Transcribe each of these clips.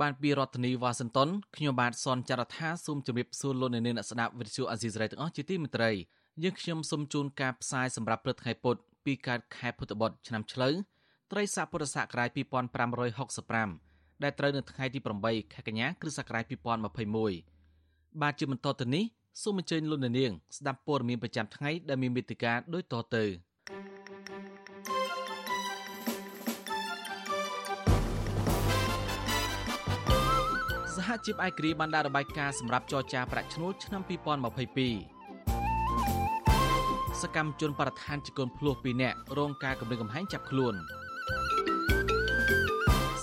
បានពីរដ្ឋធានីវ៉ាស៊ីនតោនខ្ញុំបាទសនចាររថាសូមជម្រាបសួរលោកអ្នកនាងអ្នកស្ដាប់វិទ្យុអាស៊ីសេរីទាំងអស់ជាទីមេត្រីយើងខ្ញុំសូមជូនការផ្សាយសម្រាប់ព្រឹកថ្ងៃពុធពីកើតខែពុទ្ធបុត្រឆ្នាំឆ្លូវត្រីស័កពុរសករាជ2565ដែលត្រូវនៅថ្ងៃទី8ខែកញ្ញាគ្រិស្តសករាជ2021បាទជាបន្តទៅនេះសូមអញ្ជើញលោកអ្នកនាងស្ដាប់ព័ត៌មានប្រចាំថ្ងៃដែលមានមេតិការដូចតទៅ សហជីពឯករាជ្យបានដាក់របាយការណ៍សម្រាប់ចរចាប្រាក់ឈ្នួលឆ្នាំ2022សកម្មជនបរិស្ថានជាកូនភ្លោះ2នាក់រងការគំរាមកំហែងចាប់ខ្លួន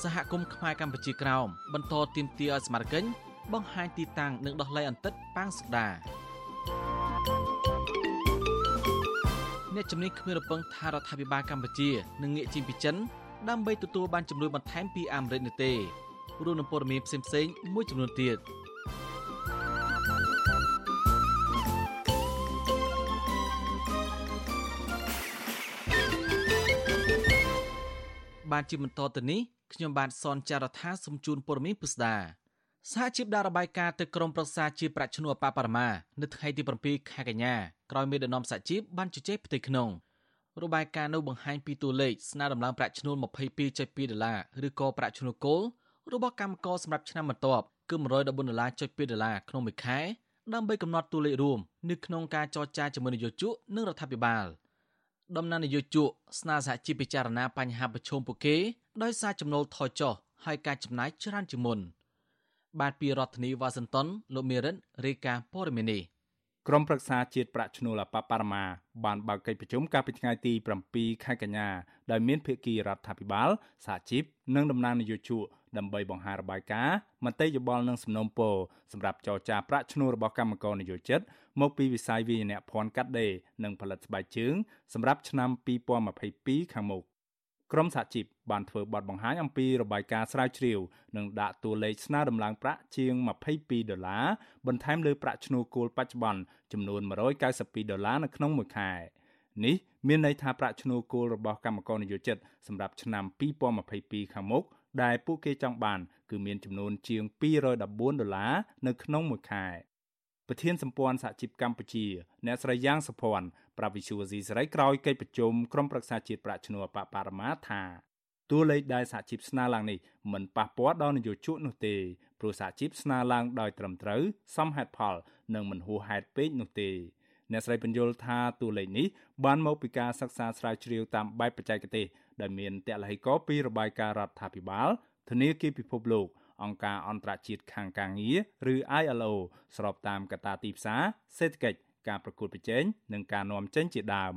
សហគមន៍ខ្មែរកម្ពុជាក្រោមបន្តទាមទារឲ្យស្មារតីបង្ហាញទីតាំងនិងដោះលែងអន្តិតប៉ាងសុដាអ្នកជំនាញគ្មានរពឹងថារដ្ឋាភិបាលកម្ពុជានឹងងាកជិះពីចិនដើម្បីទទួលបានចំនួនបន្ថែមពីអាមេរិកនោះទេ រួមនឹងព័ត៌មានផ្សេងៗមួយចំនួនទៀតបានជាបន្តទៅនេះខ្ញុំបាទសនចាររថាសូមជូនព័ត៌មានពិស្ដាសហជីពដាក់របាយការណ៍ទៅក្រមប្រឹក្សាជាប្រាក់ឈ្នួលអបបរមានៅថ្ងៃទី7ខែកញ្ញាក្រោយមេដឹកនាំសហជីពបានជជែកផ្ទៃក្នុងរបាយការណ៍នោះបង្ហាញពីតួលេខស្នើដំឡើងប្រាក់ឈ្នួល22.2ដុល្លារឬក៏ប្រាក់ឈ្នួលគោល របស់កម្មករសម្រាប់ឆ្នាំបន្ទាប់គឺ114ដុល្លារចុច2ដុល្លារក្នុងមួយខែដើម្បីកំណត់តួលេខរួមនៅក្នុងការចរចាជាមួយនយោជកនិងរដ្ឋាភិបាលដំណាងនយោជកស្នើសហជីពពិចារណាបញ្ហាប្រឈមពួកគេដោយសារចំណូលថយចុះហើយការចំណាយច្រើនជាងមុនបាទពីរដ្ឋធានីវ៉ាស៊ីនតោនលោកមេរិនរាយការណ៍ព័ត៌មាននេះ ក្រុមប្រឹក្សាជាតិប្រាក់ឈ្នួលអបបរមាបានបើកកិច្ចប្រជុំកាលពីថ្ងៃទី7ខែកញ្ញាដោយមានភាគីរដ្ឋាភិបាលសហជីពនិងតំណាងនយោជកដើម្បីបង្ហាញរបាយការណ៍មតិយោបល់និងសំណុំពរសម្រាប់ចរចាប្រាក់ឈ្នួលរបស់កម្មករនយោជិតមកពីវិស័យវិញ្ញាណភ័ណ្ឌកាត់ដេរនិងផលិតស្បែកជើងសម្រាប់ឆ្នាំ2022ខាងមុខក្រមសហជីព បានធ្វើបទបង្ហាញអំពីរបាយការណ៍ស្រាវជ្រាវនិងដាក់តួលេខស្នើដំឡើងប្រាក់ជាង22ដុល្លារបន្ថែមលើប្រាក់ឈ្នួលគោលបច្ចុប្បន្នចំនួន192ដុល្លារនៅក្នុងមួយខែនេះមានន័យថាប្រាក់ឈ្នួលគោលរបស់កម្មករនិយោជិតសម្រាប់ឆ្នាំ2022ខាងមុខដែលពួកគេចង់បាន គឺមានចំនួនជាង214ដុល្លារនៅក្នុងមួយខែប្រធានសម្ព័ន្ធសហជីពកម្ពុជាអ្នកស្រីយ៉ាងសុភ័ណ្ឌប្រាប់វិសុវស៊ីសេរីក្រោយកិច្ចប្រជុំក្រុមប្រឹក្សាជាតិប្រាក់ឈ្នួលបបរមាថា តួលេខដែលសហជីពស្នើឡើងនេះមិនប៉ះពាល់ដល់នយោជកនោះទេព្រោះសហជីពស្នើឡើងដោយត្រឹមត្រូវសមហេតុផល និងមិនហួសហេតុពេកនោះទេអ្នកស្រីបញ្យល់ថាតួលេខនេះបានមកពីការសិក្សាស្រាវជ្រាវតាមបែបបច្ចេកទេសដែលមានតលហិកពីរបាយការណ៍រដ្ឋាភិបាលធនាគារពិភពលោកអង្គការអន្តរជាតិខាងការងារឬ ILO ស្របតាមកត្តាទីផ្សារសេដ្ឋកិច្ចការប្រកួតប្រជែងនិងការនាំចេញជាដើម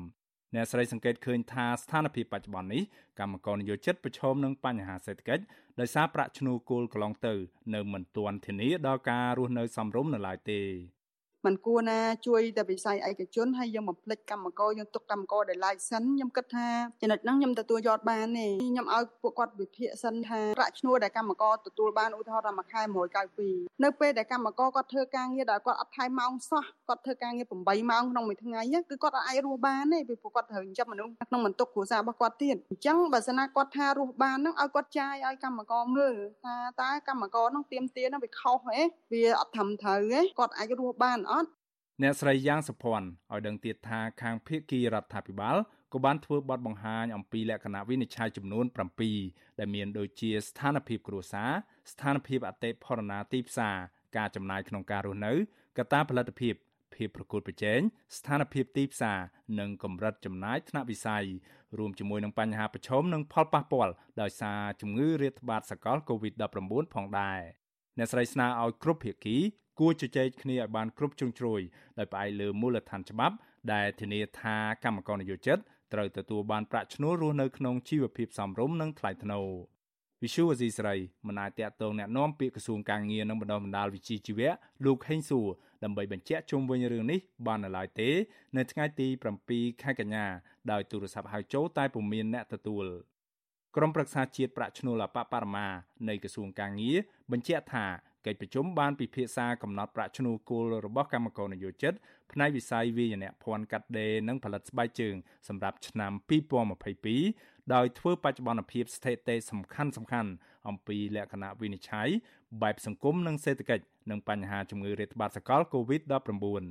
អ្នកស្រីសង្កេតឃើញថាស្ថានភាពបច្ចុប្បន្ននេះកម្មករនិយោជិតប្រឈមនឹងបញ្ហាសេដ្ឋកិច្ចដោយសារប្រាក់ឈ្នួលគោលកន្លងទៅ នៅមិនទាន់ធានាដល់ការរស់នៅសមរម្យនៅឡើយទេ มันគួរណាជួយតែវិស័យឯកជនហើយយើងបំភ្លេចកម្មករយើងទុកកម្មករដែលឡាយសិនខ្ញុំគិតថាចំណុចហ្នឹងខ្ញុំទទួលយកបានទេខ្ញុំឲ្យពួកគាត់វិភាគសិនថាប្រាក់ឈ្នួលដែលកម្មករទទួលបានឧទាហរណ៍ថាមួយខែ192នៅពេលដែលកម្មករគាត់ធ្វើការងារដែលគាត់អត់ថែមម៉ោងសោះគាត់ធ្វើការងារ8ម៉ោងក្នុងមួយថ្ងៃគឺគាត់អាចរស់បានទេពីព្រោះគាត់ត្រូវចិញ្ចឹមមនុស្សក្នុងបន្ទុកគ្រួសាររបស់គាត់ទៀតអញ្ចឹងបើសិនណាគាត់ថារស់បានហ្នឹងឲ្យគាត់ចាយឲ្យកម្មករមើលថាតើកម្មករហ្នឹងទៀមទាហ្នឹងវាខុសហ៎វាអត់ត្រឹមត្រូវហ៎គាត់អាចរស់បានអត់អ្នកស្រីយ៉ាងសុភ័ណ្ឌឲ្យដឹងទៀតថាខាងភៀកគីរដ្ឋាភិបាលក៏បានធ្វើបទបង្ហាញអំពីលក្ខណៈវិនិច្ឆ័យចំនួន7ដែលមានដូចជាស្ថានភាពគ្រួសារស្ថានភាពអតិផរណាទីផ្សារការចំណាយក្នុងការរស់នៅកត្តាផលិតភាពភាពប្រកួតប្រជែងស្ថានភាពទីផ្សារនិងកម្រិតចំណាយថ្នាក់វិស័យរួមជាមួយនឹងបញ្ហាប្រឈមនិងផលប៉ះពាល់ដោយសារជំងឺរាតត្បាតសកល COVID-19 ផងដែរអ្នកស្រីស្នើឲ្យគ្រប់ភាគី គួរជជែកគ្នាឲ្យបានគ្រប់ជ្រុងជ្រោយដោយផ្អែកលើមូលដ្ឋានច្បាប់ដែលធានាថាកម្មករនយោជិតត្រូវទទួលបានប្រាក់ឈ្នួលរស់នៅក្នុងជីវភាពសមរម្យនិងថ្លៃថ្នូរ វិសុវអេស៊ីស្រីមិនអាចតាក់ទងแนะនាំពាក្យក្រសួងការងារនិងបណ្ដុះបណ្ដាលវិជ្ជាជីវៈលោកហេងសួរដើម្បីបញ្ជាក់ជុំវិញរឿងនេះបាននៅឡើយទេ នៅថ្ងៃទី7ខែកញ្ញាដោយទូរស័ព្ទហៅចូលតែពុំមានអ្នកទទួលក្រុមប្រឹក្សាជាតិប្រាក់ឈ្នួលអបបរមានៃក្រសួងការងារបញ្ជាក់ថា កិច្ចប្រជុំបានពិភាក្សាកំណត់ប្រាក់ឈ្នួលគោលរបស់កម្មករនិយោជិតផ្នែកវិស័យវាយនភ័ណ្ឌកាត់ដេរនិងផលិតស្បែកជើងសម្រាប់ឆ្នាំ2022ដោយធ្វើបច្ចុប្បន្នភាពស្ថិតិសំខាន់សំខាន់អំពីលក្ខណៈវិនិច្ឆ័យបែបសង្គមនិងសេដ្ឋកិច្ចនិងបញ្ហាជំងឺរាតត្បាតសកល COVID-19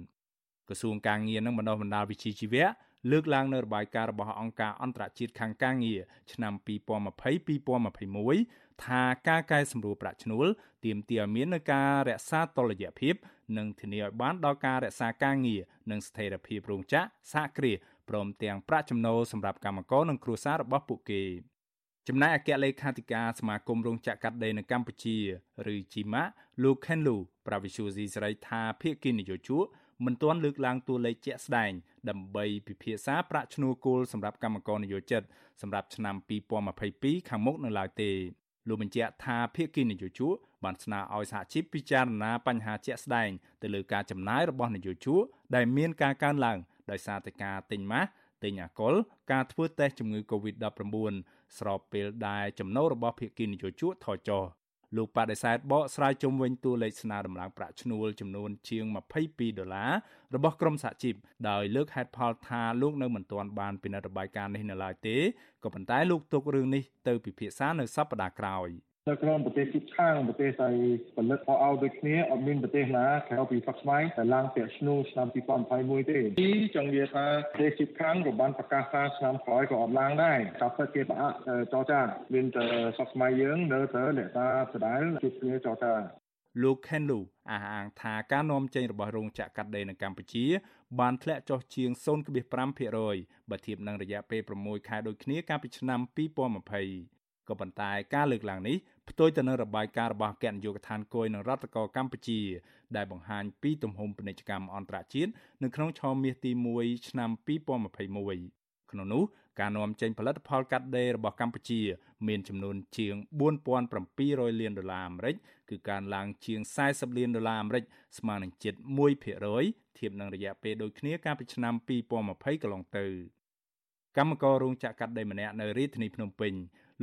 ក្រសួងការងារនិងបណ្ដុះបណ្ដាលវិជ្ជាជីវៈ លើកឡើងនៅរបាយការណ៍របស់អង្គការអន្តរជាតិខាងការងារឆ្នាំ2020-2021ថាការកែសម្រួលប្រាក់ឈ្នួលទាមទារឲ្យមាននូវការរក្សាតុល្យភាព និងធានាឲ្យបានដល់ការរក្សាការងារនិងស្ថិរភាពរោងចក្រសហគ្រាសព្រមទាំងប្រាក់ចំណូលសម្រាប់កម្មករនិងគ្រួសាររបស់ពួកគេចំណែកអគ្គលេខាធិការសមាគមរោងចក្រកាត់ដេរនៅកម្ពុជាឬជីម៉ាលោកខេនលូប្រាវិសុយស៊ីសេរីថាភាគីនយោជក មិនទាន់លើកឡើងតួលេខជាក់ស្ដែងដើម្បីពិភាក្សាប្រាក់ឈ្នួលគោលសម្រាប់កម្មករនិយោជិតសម្រាប់ឆ្នាំ2022ខាងមុខនៅឡើយទេលោកបញ្ជាក់ថាភាគីនយោជកបានស្នើឲ្យសហជីពពិចារណាបញ្ហាជាក់ស្ដែងទៅលើការចំណាយរបស់នយោជកដែលមានការកើនឡើងដោយសារតែការទិញម៉ាស់ទិញអាកុលការធ្វើតេស្តជំងឺ Covid-19 ស្របពេលដែលចំណូលរបស់ភាគីនយោជកថយចុះ លោកបដិសេធបកស្រាយជុំវិញតួលេខស្នើដំឡើងប្រាក់ឈ្នួលចំនួនជាង22ដុល្លាររបស់ក្រមសហជីពដោយលើកហេតុផលថាលោកនៅមិនទាន់បានពិនិត្យរបាយការណ៍នេះនៅឡើយទេក៏ប៉ុន្តែលោកទុករឿងនេះទៅពិភាក្សានៅសប្តាហ៍ក្រោយ។ នៅក្នុងប្រទេសជិតខាងប្រទេសដែលផលិតខោអាវដូចគ្នាអត់មានប្រទេសណាក្រៅពីហ្វាក់ស្វៃដែលឡើងពាក់ឈ្នួលឆ្នាំ2021ទេទីចង់និយាយថាប្រទេសជិតខាងក៏បានប្រកាសថាឆ្នាំក្រោយក៏អត់ឡើងដែរចាប់ទៅគេប្រអាក់ចរចាមានតែហ្វាក់ស្វៃយើងនៅតែលក្ខណៈស្ដាយជួបគ្នាចរចាលោក Kenlu អះអាងថាការនាំចេញរបស់រោងចក្រកាត់ដេរនៅកម្ពុជា បានធ្លាក់ចុះជាង0.5%បើធៀបនឹងរយៈពេល6ខែដូចគ្នាកាលពីឆ្នាំ2020ក៏ប៉ុន្តែការលើកឡើងនេះ ផ្ទុយទៅនឹងរបាយការណ៍របស់អគ្គនាយកដ្ឋានគយនឹងរដ្ឋកោកម្ពុជា ដែលបង្ហាញពីទំហំពាណិជ្ជកម្មអន្តរជាតិនៅក្នុងឆមាសទី1ឆ្នាំ2021ក្នុងនោះការនាំចេញផលិតផលកាត់ដេររបស់កម្ពុជា មានចំនួនជាង4700លានដុល្លារអាមេរិកគឺកើនឡើងជាង40លានដុល្លារអាមេរិកស្មើនឹងជិត1%ធៀបនឹងរយៈពេលដូចគ្នាកាលពីឆ្នាំ2020កន្លងទៅកម្មកររោងចក្រកាត់ដេរម្នាក់នៅរាជធានីភ្នំពេញ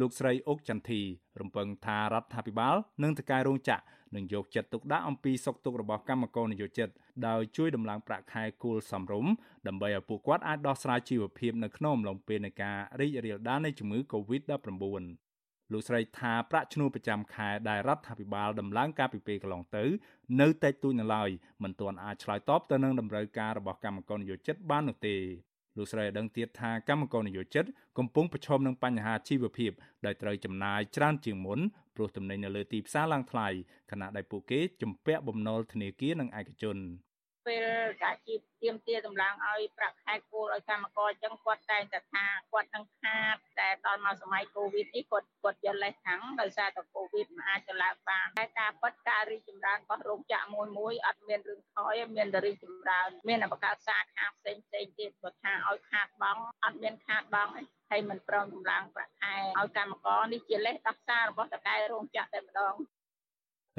លោកស្រីអុកចន្ទធីរំពឹងថារដ្ឋាភិបាលនិងតកែរោងចក្រនឹងយកចិត្តទុកដាក់អំពីសុខទុក្ខរបស់កម្មករនិយោជិតដោយជួយដំឡើងប្រាក់ខែគោលសមរម្យដើម្បីឲ្យពួកគាត់អាចដោះស្រាយជីវភាពនៅក្នុងអំឡុងពេលនៃការរីករាលដាលនៃជំងឺ Covid-19 លោកស្រីថាប្រាក់ឈ្នួលប្រចាំខែដែលរដ្ឋាភិបាលដំឡើងកាលពីពេលកន្លងទៅ នៅតិចតួចនៅឡើយមិនទាន់អាចឆ្លើយតបទៅនឹងតម្រូវការរបស់កម្មករនិយោជិតបាននោះទេ លោកស្រីឲ្យដឹងទៀតថាកម្មករនិយោជិតកំពុងប្រឈមនឹងបញ្ហាជីវភាពដែលត្រូវចំណាយច្រើនជាងមុនព្រោះទំនិញនៅលើទីផ្សារឡើងថ្លៃខណៈដែលពួកគេជំពាក់បំណុលធនាគារនិងឯកជន ពេលអាជីពទៀមទាតម្លើងឲ្យប្រាក់ខែគោលឲ្យកម្មករអញ្ចឹងគាត់តែងតែថាគាត់នឹងខាតតែដល់មកសម័យកូវីដនេះគាត់គាត់យកលេសខាងដោយសារតែកូវីដមិនអាចទៅឡើងបានតែការពិតការរីកចម្រើនរបស់រោងចក្រមួយមួយអត់មានរឿងថយមានតែរីកចម្រើនមានអបកាសសាខាផ្សេងផ្សេងទៀតគាត់ថាឲ្យខាតបងអត់មានខាតបងទេហើយមិនព្រមតម្លើងប្រាក់ខែឲ្យកម្មករនេះជាលេសដោះសាររបស់តកែរោងចក្រតែម្ដង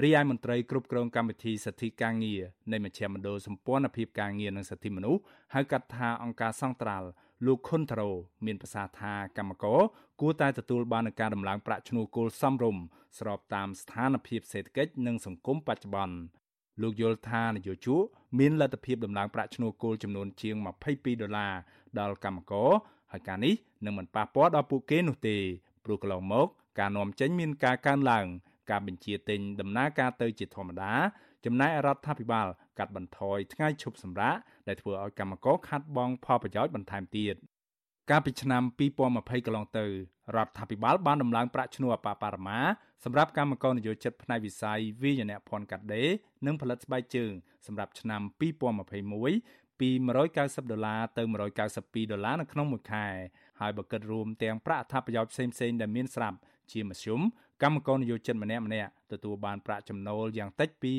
រីឯមន្ត្រីគ្រប់គ្រងកម្មវិធីសិទ្ធិការងារនៃមជ្ឈមណ្ឌលសម្ព័ន្ធភាពការងារនិងសិទ្ធិមនុស្សហៅកាត់ថាអង្គការសង្ត្រាល់លោកខុនតារ៉ូមានប្រសាសន៍ថាកម្មករគួរតែទទួលបាននឹងការដំឡើងប្រាក់ឈ្នួលគោលសមរម្យស្របតាមស្ថានភាពសេដ្ឋកិច្ចនិងសង្គមបច្ចុប្បន្នលោកយល់ថានយោជកមានលទ្ធភាពដំឡើងប្រាក់ឈ្នួលគោលចំនួនជាង22ដុល្លារដល់កម្មករហើយការនេះនឹងមិនប៉ះពាល់ដល់ពួកគេនោះទេព្រោះកន្លងមកការនាំចេញមានការកើនឡើង ការបញ្ជាទិញដំណើរការទៅជាធម្មតាចំណែករដ្ឋាភិបាលកាត់បន្ថយថ្ងៃឈប់សម្រាកដែលធ្វើឲ្យកម្មករខាត់បង់ផលប្រយោជន៍បន្ថែមទៀតកាលពីឆ្នាំ2020កន្លងទៅរដ្ឋាភិបាលបានដំឡើងប្រាក់ឈ្នួលអបបរមាសម្រាប់កម្មករនិយោជិតផ្នែកវិស័យវិញ្ញាណភ័ណ្ឌកាត់ដេរនិងផលិតស្បែកជើងសម្រាប់ឆ្នាំ2021ពី190ដុល្លារទៅ192ដុល្លារនៅក្នុងមួយខែហើយបើគិតរួមទាំងប្រាក់អត្ថប្រយោជន៍ផ្សេងៗដែលមានស្រាប់ជាមធ្យម កម្មករនិយោជិតម្នាក់ម្នាក់ទទួលបានប្រាក់ចំណូលយ៉ាងតិចពី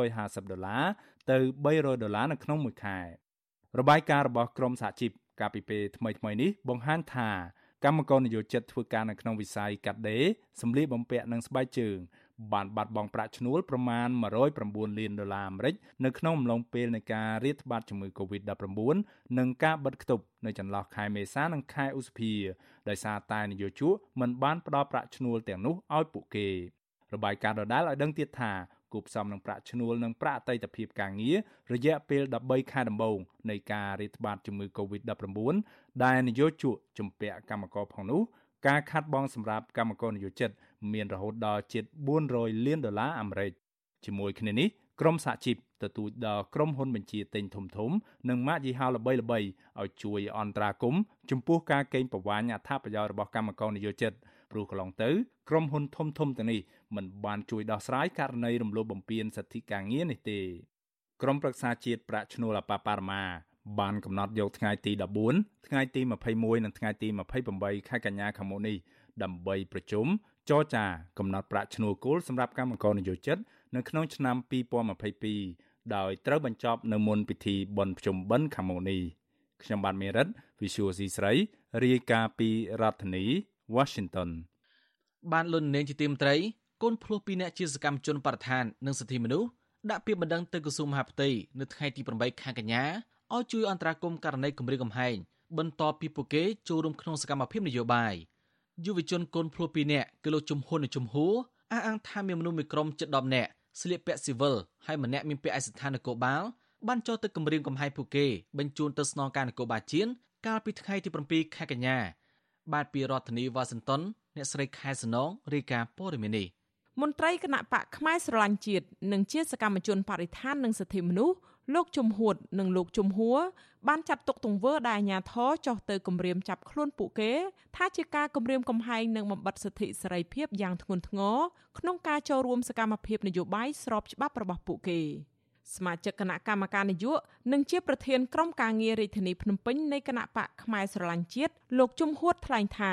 250ដុល្លារទៅ300ដុល្លារនៅក្នុងមួយខែរបាយការណ៍របស់ក្រមសហជីពកាលពីពេលថ្មីៗនេះបង្ហាញថាកម្មករនយោជិតធ្វើការនៅក្នុងវិស័យកាត់ដេរសម្លៀកបំពាក់និងស្បែកជើង បានបាត់បង់ប្រាក់ឈ្នួលប្រមាណ109លានដុល្លារអាមេរិកនៅក្នុងអំឡុងពេលនៃការរាតត្បាតជំងឺ Covid-19 និងការបិទគប់នៅចន្លោះខែមេសានិងខែឧសភាដោយសារតែនយោជកមិនបានផ្ដល់ប្រាក់ឈ្នួលទាំងនោះឲ្យពួកគេរបាយការណ៍ដដែលឲ្យដឹងទៀតថាគូផ្សំនឹងប្រាក់ឈ្នួលនិងប្រាក់អតីតភាពការងាររយៈពេល13ខែដំបូងនៃការរាតត្បាតជំងឺ Covid-19 ដែលនយោជកជំពាក់កម្មករផងនោះការខាត់បងសម្រាប់កម្មករនយោជិត មានរហូតដល់ជិត400លានដុល្លារអាមេរិកជាមួយគ្នានេះក្រមសហជីពទទូចដល់ក្រុមហ៊ុនបញ្ជាទិញធំធំ និងម៉ាកយីហោល្បីៗឲ្យជួយអន្តរាគមចំពោះការកេងប្រវ័ញ្ចអត្ថប្រយោជន៍របស់កម្មករនយោជិតព្រោះកន្លងទៅក្រុមហ៊ុនធំធំទាំងនេះមិនបានជួយដោះស្រាយករណីរំលោភបំពានសិទ្ធិការងារនេះទេក្រមប្រឹក្សាជាតិប្រាក់ឈ្នួលអបបរមាបានកំណត់យកថ្ងៃទី14ថ្ងៃទី21និងថ្ងៃទី28ខែកញ្ញាខាងមុខនេះដើម្បីប្រជុំ ចរចាកំណត់ប្រាក់ឈ្នួលគោលសម្រាប់កម្មករនិយោជិតនៅក្នុងឆ្នាំ2022ដោយត្រូវបញ្ចប់នៅមុនពិធីបុណ្យភ្ជុំបិណ្ឌខាងមុខនេះខ្ញុំបាទមេរិត Visual C ស្រីរាយការណ៍ពីរដ្ឋធានី Washington បានលុននាងជាទីមត្រីកូនភ្លោះពីរនាក់ជាសកម្មជនបរិស្ថាននិងសិទ្ធិមនុស្សដាក់ពាក្យបណ្ដឹងទៅក្រសួងមហាផ្ទៃនៅថ្ងៃទី8ខែកញ្ញាឲ្យជួយអន្តរាគមន៍ករណីគម្រាមកំហែងបន្ទាប់ពីពួកគេចូលរួមក្នុងសកម្មភាពនយោបាយ យុវជនកូនភ្លោះពីរនាក់គឺលោកជំហ៊ុននិងជំហួរអះអាងថាមានមនុស្សមួយក្រុមជិត10នាក់ស្លៀកពាក់ស៊ីវិលហើយម្នាក់មានពាក់ឯកសណ្ឋាននគរបាលបានចូលទៅគម្រាមកំហែងពួកគេបញ្ជូនទៅស្នងការនគរបាលជាតិកាលពីថ្ងៃទី7ខែកញ្ញាបាទពីរដ្ឋធានីវ៉ាស៊ីនតោនអ្នកស្រីខែសនងរាយការណ៍ព័ត៌មាននេះមន្ត្រីគណៈបកផ្នែកស្រឡាញ់ជាតិនិងជាសកម្មជនបរិស្ថាននិងសិទ្ធិមនុស្ស លោកជំហួតនិងលោកជំហួរបានចាត់ទុកទង្វើដែលអាញាធរចោះទៅគម្រាមចាប់ខ្លួនពួកគេ ថាជាការគម្រាមកំហែងនិងបំបិទសិទ្ធិសេរីភាពយ៉ាងធ្ងន់ធ្ងរក្នុងការចូលរួមសកម្មភាពនយោបាយស្របច្បាប់របស់ពួកគេ។ សមាជិកគណៈកម្មការនយោបាយនិងជាប្រធានក្រុមការងាររាជធានីភ្នំពេញនៃគណៈបកផ្នែកស្រឡាញ់ជាតិលោកជំហួតថ្លែងថា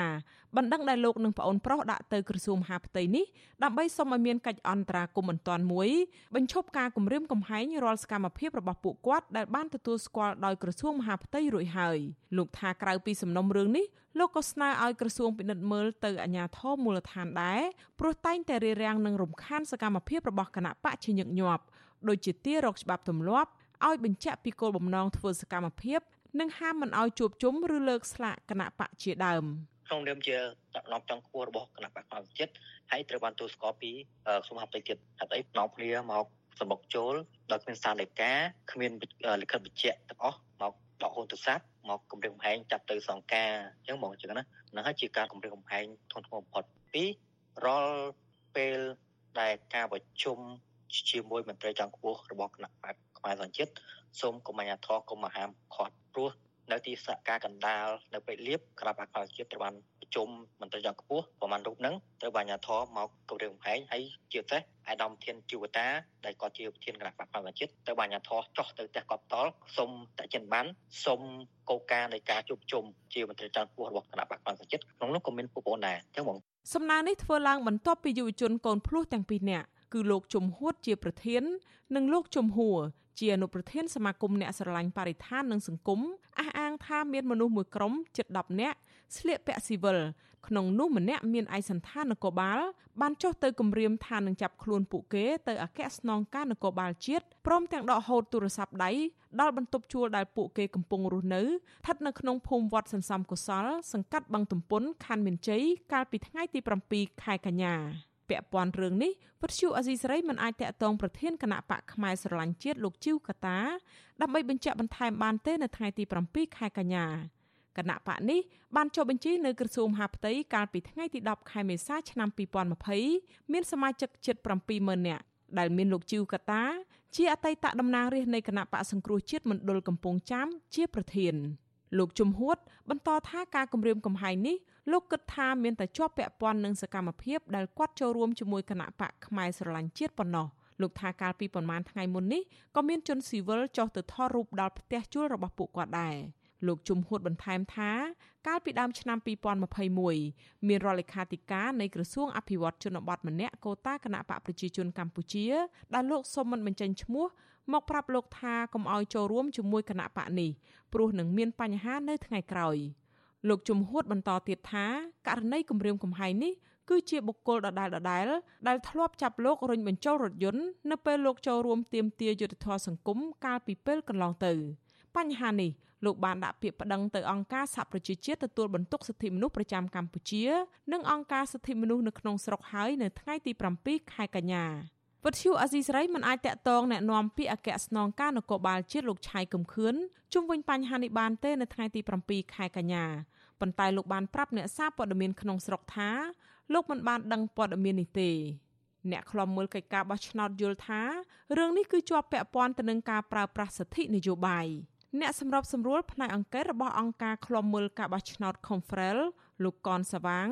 បណ្ដឹងដែលលោកនិងប្អូនប្រុសដាក់ទៅក្រសួងមហាផ្ទៃនេះដើម្បីសុំឲ្យមានកិច្ចអន្តរាគមន៍បន្ទាន់មួយបញ្ឈប់ការគម្រាមកំហែងរាល់សកម្មភាពរបស់ពួកគាត់ដែលបានទទួលស្គាល់ដោយក្រសួងមហាផ្ទៃរួចហើយលោកថាក្រៅពីសំណុំរឿងនេះលោកក៏ស្នើឲ្យក្រសួងពិនិត្យមើលទៅអាជ្ញាធរមូលដ្ឋានដែរព្រោះតែងតែរារាំងនិងរំខានសកម្មភាពរបស់គណៈបកជាញឹកញាប់ ដូចជាទាររកច្បាប់ទម្លាប់ឲ្យបញ្ជាក់ពីគោលបំណងធ្វើសកម្មភាពនិងហាមមិនឲ្យជួបជុំឬលើកស្លាកគណៈបកជាដើមក្នុងនាមជាតំណប់ចង់ខ្ពស់របស់គណៈបកកម្ពុជាចិត្តហើយត្រូវបានទូស្គាល់ពីសមហបតិចិត្តហេតុអីនាំគ្នាមកសម្បុកចូលដោយគ្មានសារលេខាគ្មានលិខិតបញ្ជាក់ទាំងអស់មកដកហូនទូរស័ព្ទមកគម្រាមកំហែងចាប់ទៅសង្ការអញ្ចឹងបងអញ្ចឹងណានឹងហើយជាការគម្រាមកំហែងធ្ងន់ធ្ងរបំផុតពីរាល់ពេលដែលការប្រជុំ ជាមួយមន្ត្រីចង់ខ្ពស់របស់គណៈបកខ្មែរសញ្ជាតិសូមកុំអាញាធរកុំមហាមខាត់ព្រោះនៅទីសកការកណ្ដាលនៅពេជ្រលៀបគណៈបកខ្មែរជាតិត្រូវបានប្រជុំមន្ត្រីចង់ខ្ពស់ប្រមាណរូបហ្នឹងត្រូវបានអាញាធរមកគម្រាមកំហែងហើយជាពិសេសអាដាមធានជីវតាដែលក៏ជាប្រធានគណៈបកខ្មែរជាតិត្រូវបានអាញាធរចោះទៅផ្ទះកប់តលសុំតចិនបានសុំកោការនៃការជួបជុំជាមន្ត្រីចង់ខ្ពស់របស់គណៈបកខ្មែរជាតិក្នុងនោះក៏មានពុកប្អូនដែរអញ្ចឹងបងសំណើនេះធ្វើឡើងបន្ទាប់ពីយុវជនកូនភ្លោះទាំងពីរនាក់ គឺលោកជំហួតជាប្រធាន និងលោកជំហួរជាអនុប្រធានសមាគមអ្នកស្រឡាញ់បរិស្ថាននិងសង្គមអះអាងថាមានមនុស្សមួយក្រុមជិត10នាក់ស្លៀកពាក់ស៊ីវិលក្នុងនោះម្នាក់មានឯកសន្តាននគរបាល បានចុះទៅគម្រាមថានឹងចាប់ខ្លួនពួកគេទៅអគ្គស្នងការនគរបាលជាតិព្រមទាំងដកហូតទូរស័ព្ទដៃដល់បន្ទប់ជួលដែលពួកគេកំពុងរស់នៅស្ថិតនៅក្នុងភូមិវត្តសន្សំកុសល សង្កាត់បឹងទំពុនខណ្ឌមានជ័យកាលពីថ្ងៃទី7ខែកញ្ញា ពាក់ព័ន្ធរឿងនេះវិទ្យុអេស៊ីសរ៉ៃមិនអាចតាក់ទងប្រធានគណៈបកផ្នែកស្រឡាញ់ជាតិលោកជីវកតាដើម្បីបញ្ជាក់បន្ថែមបានទេនៅថ្ងៃទី7ខែកញ្ញាគណៈបកនេះបានចុះបញ្ជីនៅក្រសួងមហាផ្ទៃកាលពីថ្ងៃទី10ខែមេសាឆ្នាំ2020មានសមាជិកជិត70000នាក់ដែលមានលោកជីវកតា ជាអតីតតំណាងរាស្ត្រនៃគណៈបកសង្គ្រោះជាតិមណ្ឌលកំពង់ចាមជាប្រធាន លោកជំហួតបន្តថាការគម្រាមកំហែងនេះលោកគិតថាមានតែជាប់ពាក់ព័ន្ធនឹងសកម្មភាពដែលគាត់ចូលរួមជាមួយគណៈបកផ្នែកស្រឡាញ់ជាតិប៉ុណ្ណោះលោកថាកាលពីប្រមាណថ្ងៃមុននេះក៏មានជនស៊ីវិលចុះទៅថតរូបដល់ផ្ទះជួលរបស់ពួកគាត់ដែរលោកជំហួតបន្ថែមថាកាលពីដើមឆ្នាំ2021មានរដ្ឋលេខាធិការនៃក្រសួងអភិវឌ្ឍជនបទម្នាក់កូតាគណៈបកប្រជាជនកម្ពុជាដែលលោកសុំមិនបញ្ចេញឈ្មោះ មកប្រាប់លោកថាកុំឲ្យចូលរួមជាមួយគណៈបកនេះព្រោះនឹងមានបញ្ហានៅថ្ងៃក្រោយលោកជំហួតបន្តទៀតថាករណីគម្រាមកំហែងនេះគឺជាបុគ្គលដដែលដដែលដែលធ្លាប់ចាប់លោករុញបញ្ចូលរថយន្តនៅពេលលោកចូលរួមទាមទារយុត្តិធម៌សង្គមកាលពីពេលកន្លងទៅបញ្ហានេះលោកបានដាក់ពាក្យប្តឹងទៅអង្គការសហប្រជាជាតិទទួលបន្ទុកសិទ្ធិមនុស្សប្រចាំកម្ពុជា និងអង្គការសិទ្ធិមនុស្សនៅក្នុងស្រុកហើយនៅថ្ងៃទី7ខែកញ្ញា វត្តឈូអាស៊ីសេរីមិនអាចតាក់ទងแนะនាំពាក្យអគ្គស្នងការនគរបាលជាតិលោកឆៃកំខឿនជុំវិញបញ្ហានេះបានទេនៅថ្ងៃទី7ខែកញ្ញាប៉ុន្តែលោកបានប្រាប់អ្នកសារព័ត៌មានក្នុងស្រុកថាលោកមិនបានដឹងព័ត៌មាននេះទេអ្នកខ្លំមើលកិច្ចការបោះឆ្នោតយល់ថារឿងនេះគឺជាប់ពាក់ព័ន្ធទៅនឹងការប្រើប្រាស់សិទ្ធិនយោបាយអ្នកសម្របសម្រួលផ្នែកអង្គការរបស់អង្គការឃ្លាំមើលការបោះឆ្នោត Confrel លោកកនសវាង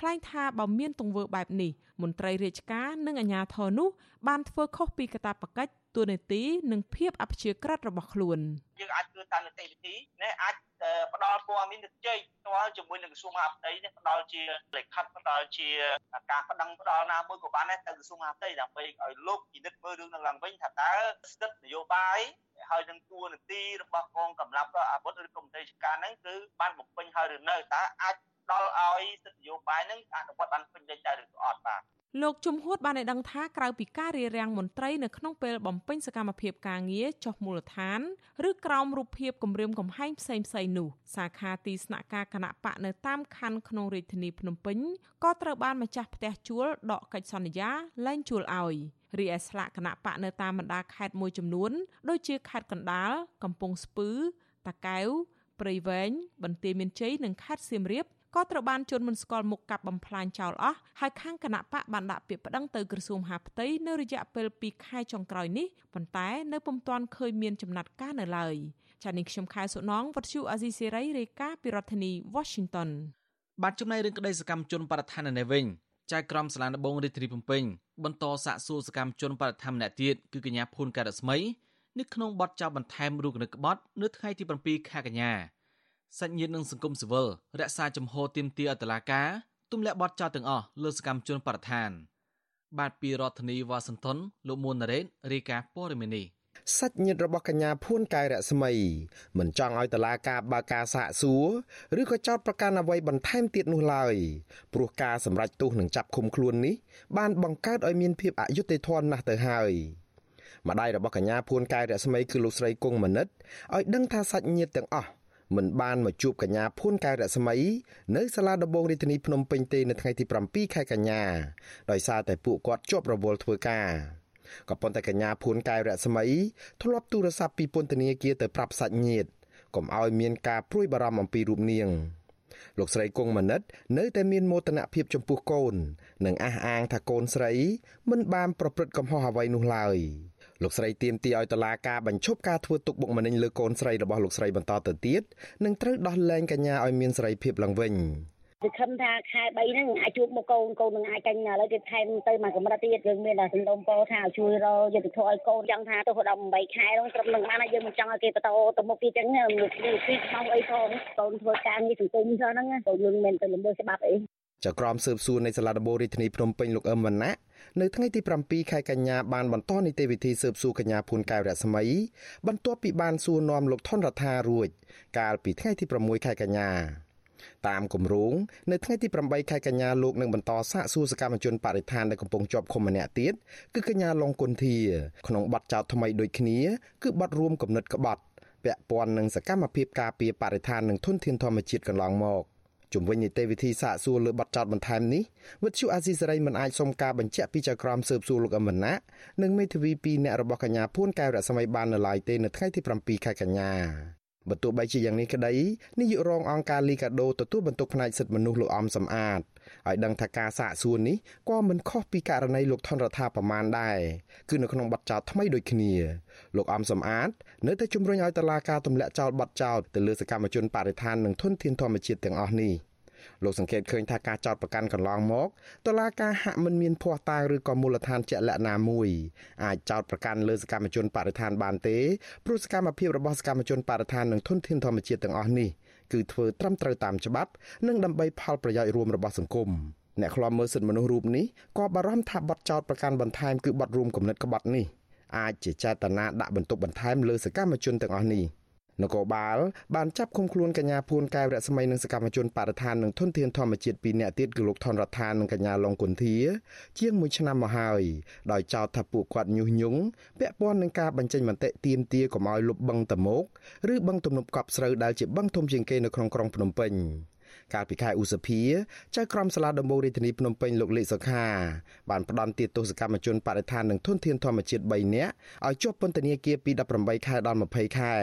ថ្លែងថាបើមានទង្វើបែបនេះមន្ត្រីរាជការនិងអាជ្ញាធរនោះបានធ្វើខុសពីកាតព្វកិច្ចទួលនីតិនិងភាពអព្យាក្រឹតរបស់ខ្លួនយើងអាចធ្វើតាមនីតិវិធីណាអាចផ្ដល់ព័ត៌មានទៅជ័យផ្ទាល់ជាមួយនឹងក្រសួងមហាផ្ទៃនេះផ្ដល់ជាលិខិតផ្ដល់ជាការប្តឹងផ្ដល់ណាមួយក៏បានដែរទៅក្រសួងមហាផ្ទៃដើម្បីឲ្យលោកពិនិត្យមើលរឿងនឹងឡើងវិញថាតើស្ថិតនយោបាយហើយនឹងទួនាទីរបស់កងកម្លាំងអាវុធឬកុំទេសការហ្នឹងគឺបានបំពេញហើយឬនៅតើអាច ដល់ឲ្យសិទ្ធិនយោបាយនឹងអនុវត្តបានពេញលេញដែរឬក៏អត់បាទលោកជំហួតបានឲ្យដឹងថាក្រៅពីការរៀបរៀងមន្ត្រីនៅក្នុងពេលបំពេញសកម្មភាពការងារចុះមូលដ្ឋានឬក្រោមរូបភាពគម្រាមកំហែងផ្សេងផ្សេងនោះសាខាទីស្នាក់ការគណៈបកនៅតាមខណ្ឌក្នុងរាជធានីភ្នំពេញក៏ត្រូវបានម្ចាស់ផ្ទះជួលដកកិច្ចសន្យាលែងជួលឲ្យរីឯស្លាកគណៈបកនៅតាមបណ្ដាខេត្តមួយចំនួន ដូចជាខេត្តកណ្ដាលកំពង់ស្ពឺតាកែវព្រៃវែងបន្ទាយមានជ័យនិងខេត្តសៀមរាប ក៏ត្រូវបានជន់មិនស្គាល់មុខកាប់បំផ្លាញចោលអស់ហើយខាងគណៈបកបានដាក់ពាក្យប្តឹងទៅក្រសួងមហាផ្ទៃនៅរយៈពេល2ខែចុងក្រោយនេះប៉ុន្តែនៅពុំទាន់ឃើញមានចំណាត់ការនៅឡើយចា៎នេះខ្ញុំខែសុណងវັດឈូអាស៊ីសេរីរាយការណ៍ពីរដ្ឋធានី Washington បាទចំណែករឿងក្តីសកម្មជនបរិស្ថាននៅវិញចៅក្រមសាលាដំបងរាជធានីភ្នំពេញបន្តសាកសួរសកម្មជនបរិស្ថានម្នាក់ទៀតគឺកញ្ញាភួនការស្មីនៅក្នុងបទចោទបន្ថែមរូបគណិតក្បត់នៅថ្ងៃទី7ខែកញ្ញា សាច់ញាតិនិងសង្គមស៊ីវិលរក្សាជំហរទៀមទាអតឡាការទម្លាក់បទចោទទាំងអស់លើសកម្មជនបរិស្ថាន បាទពីរដ្ឋធានីវ៉ាស៊ីនតោនលោកមួនណារ៉េតរាយការណ៍ព័ត៌មាននេះសាច់ញាតិរបស់កញ្ញាភួនកែរស្មីមិនចង់ឲ្យតឡាការបើកការសាកសួរឬក៏ចោទប្រកាន់អ្វីបន្ថែមទៀតនោះឡើយព្រោះការសម្រេចទោសនឹងចាប់ឃុំខ្លួននេះបានបង្កើតឲ្យមានភាពអយុត្តិធម៌ណាស់ទៅហើយម្ដាយរបស់កញ្ញាភួនកែរស្មីគឺលោកស្រីគង់មនិតឲ្យដឹងថាសាច់ញាតិទាំងអស់ មិនបានមកជួបកញ្ញាភួនកែរស្មីនៅសាលាដំបងរាជធានីភ្នំពេញទេនៅថ្ងៃទី7ខែកញ្ញាដោយសារតែពួកគាត់ជាប់រវល់ធ្វើការក៏ប៉ុន្តែកញ្ញាភួនកែរស្មីធ្លាប់ទូរស័ព្ទពីពន្ធនាគារទៅប្រាប់សាច់ញាតិកុំឲ្យមានការព្រួយបារម្ភអំពីរូបនាងលោកស្រីគង់មនិត នៅតែមានមោទនភាពចំពោះកូន និងអះអាងថាកូនស្រី មិនបានប្រព្រឹត្តកំហុសអ្វីនោះឡើយ លោកស្រីទៀមទីឲ្យតឡាការបញ្ឈប់ការធ្វើទុកបុកម្នេញលើកូនស្រីរបស់លោកស្រីបន្តទៅទៀតនិងត្រូវដោះលែងកញ្ញាឲ្យមានសេរីភាពឡើងវិញគឺខំថាខែ3ហ្នឹងអាចជួបមកកូនកូននឹងអាចចាញ់ឥឡូវទៀតថែមទៅមកកម្រិតទៀតយើងមានតែសំដុំពោថាជួយរយុទ្ធធម៌ឲ្យកូនចង់ថាទៅដល់8ខែហ្នឹងត្រឹមនឹងបានយើងមិនចង់ឲ្យគេបន្តទៅមុខទៀតចឹងមានពីខ្មោចអីផងកូនធ្វើការងារសង្គមហ្នឹងកូនយើងមិនទៅល្មើសច្បាប់អី ចៅក្រមស៊ើបសួរនៃសាលាដំបូងរាជធានីភ្នំពេញលោកអឹមវណ្ណៈនៅថ្ងៃទី7ខែកញ្ញាបានបន្តនីតិវិធីស៊ើបសួរកញ្ញាភួនកែវរស្មីបន្ទាប់ពីបានសួរនាំលោកថនរដ្ឋារួច កាលពីថ្ងៃទី6ខែកញ្ញាតាមគម្រោងនៅថ្ងៃទី8ខែកញ្ញាលោកនឹងបន្តសាកសួរសកម្មជនបរិស្ថានដែលកំពុងជាប់ឃុំម្នាក់ទៀតគឺកញ្ញាឡុងគុន្ធាក្នុងបទចោទថ្មីដូចគ្នា គឺបទរួមគំនិតក្បត់ពាក់ព័ន្ធនឹងសកម្មភាពការពារបរិស្ថាននិងធនធានធម្មជាតិកន្លងមក។ ជំវិញនីតិវិធីសាកសួរលើបទចោទបន្ថែមនេះវិទ្យុអាស៊ីសេរីមិនអាចសុំការបញ្ជាក់ពីចៅក្រមស៊ើបសួរលោកអមណានិងមេធាវី2អ្នករបស់កញ្ញាភួនកែវរស្មីបាននៅឡើយទេនៅថ្ងៃទី7ខែកញ្ញាបើទោះបីជាយ៉ាងនេះក្តីនាយករងអង្គការលីកាដូទទួលបន្ទុកផ្នែកសិទ្ធិមនុស្សលោកអំសំអាត ឲ្យដឹងថាការសាកសួរនេះក៏មិនខុសពីករណីលោកថនរដ្ឋាប្រមាណដែរគឺនៅក្នុងបទចោទថ្មីដូចគ្នាលោកអំសំអាតនៅតែជំរុញឲ្យតឡាការទម្លាក់ចោលបទចោទទៅលើសកម្មជនបរិស្ថាននិងធនធានធម្មជាតិទាំងអស់នេះលោកសង្កេតឃើញថាការចោទប្រកាន់កន្លងមកតឡាការហាក់មិនមានភ័ស្តុតាងឬក៏មូលដ្ឋានជាក់លាក់ណាមួយអាចចោទប្រកាន់លើសកម្មជនបរិស្ថានបានទេព្រោះសកម្មភាពរបស់សកម្មជនបរិស្ថាននិងធនធានធម្មជាតិទាំងអស់នេះ គឺធ្វើត្រឹមត្រូវតាមច្បាប់និងដើម្បីផលប្រយោជន៍រួមរបស់សង្គមអ្នកខ្លាំមើលសិទ្ធិមនុស្សរូបនេះក៏បារម្ភថាបទចោទប្រកាន់បន្ថែមគឺបទរួមគំនិតក្បត់នេះអាចជាចេតនាដាក់បន្ទុកបន្ថែមលើសកម្មជនទាំងអស់នេះ នគរបាលបានចាប់ឃុំខ្លួនកញ្ញាភួនកែវរស្មីនិងសកម្មជនបរិស្ថាននិងធនធានធម្មជាតិពីរនាក់ទៀតគឺលោកថនរដ្ឋានិងកញ្ញាឡុងគុន្ធា ជាង1ឆ្នាំមកហើយដោយចោទថាពួកគាត់ញុះញង់ពាក់ព័ន្ធនឹងការបញ្ចេញមតិទាមទារកុំឲ្យលុបបឹងតមោកឬបឹងទំនប់កប់ស្រូវដែលជាបឹងធំជាងគេនៅក្នុងក្រុងភ្នំពេញ កាលពីខែឧសភាចៅក្រមសាលាដំបូងរាជធានីភ្នំពេញលោកលេខសុខាបានផ្ដន្ទាទោសកម្មជនបរិស្ថាននិងធនធានធម្មជាតិ3នាក់ឲ្យជាប់ពន្ធនាគារពី18ខែដល់20ខែ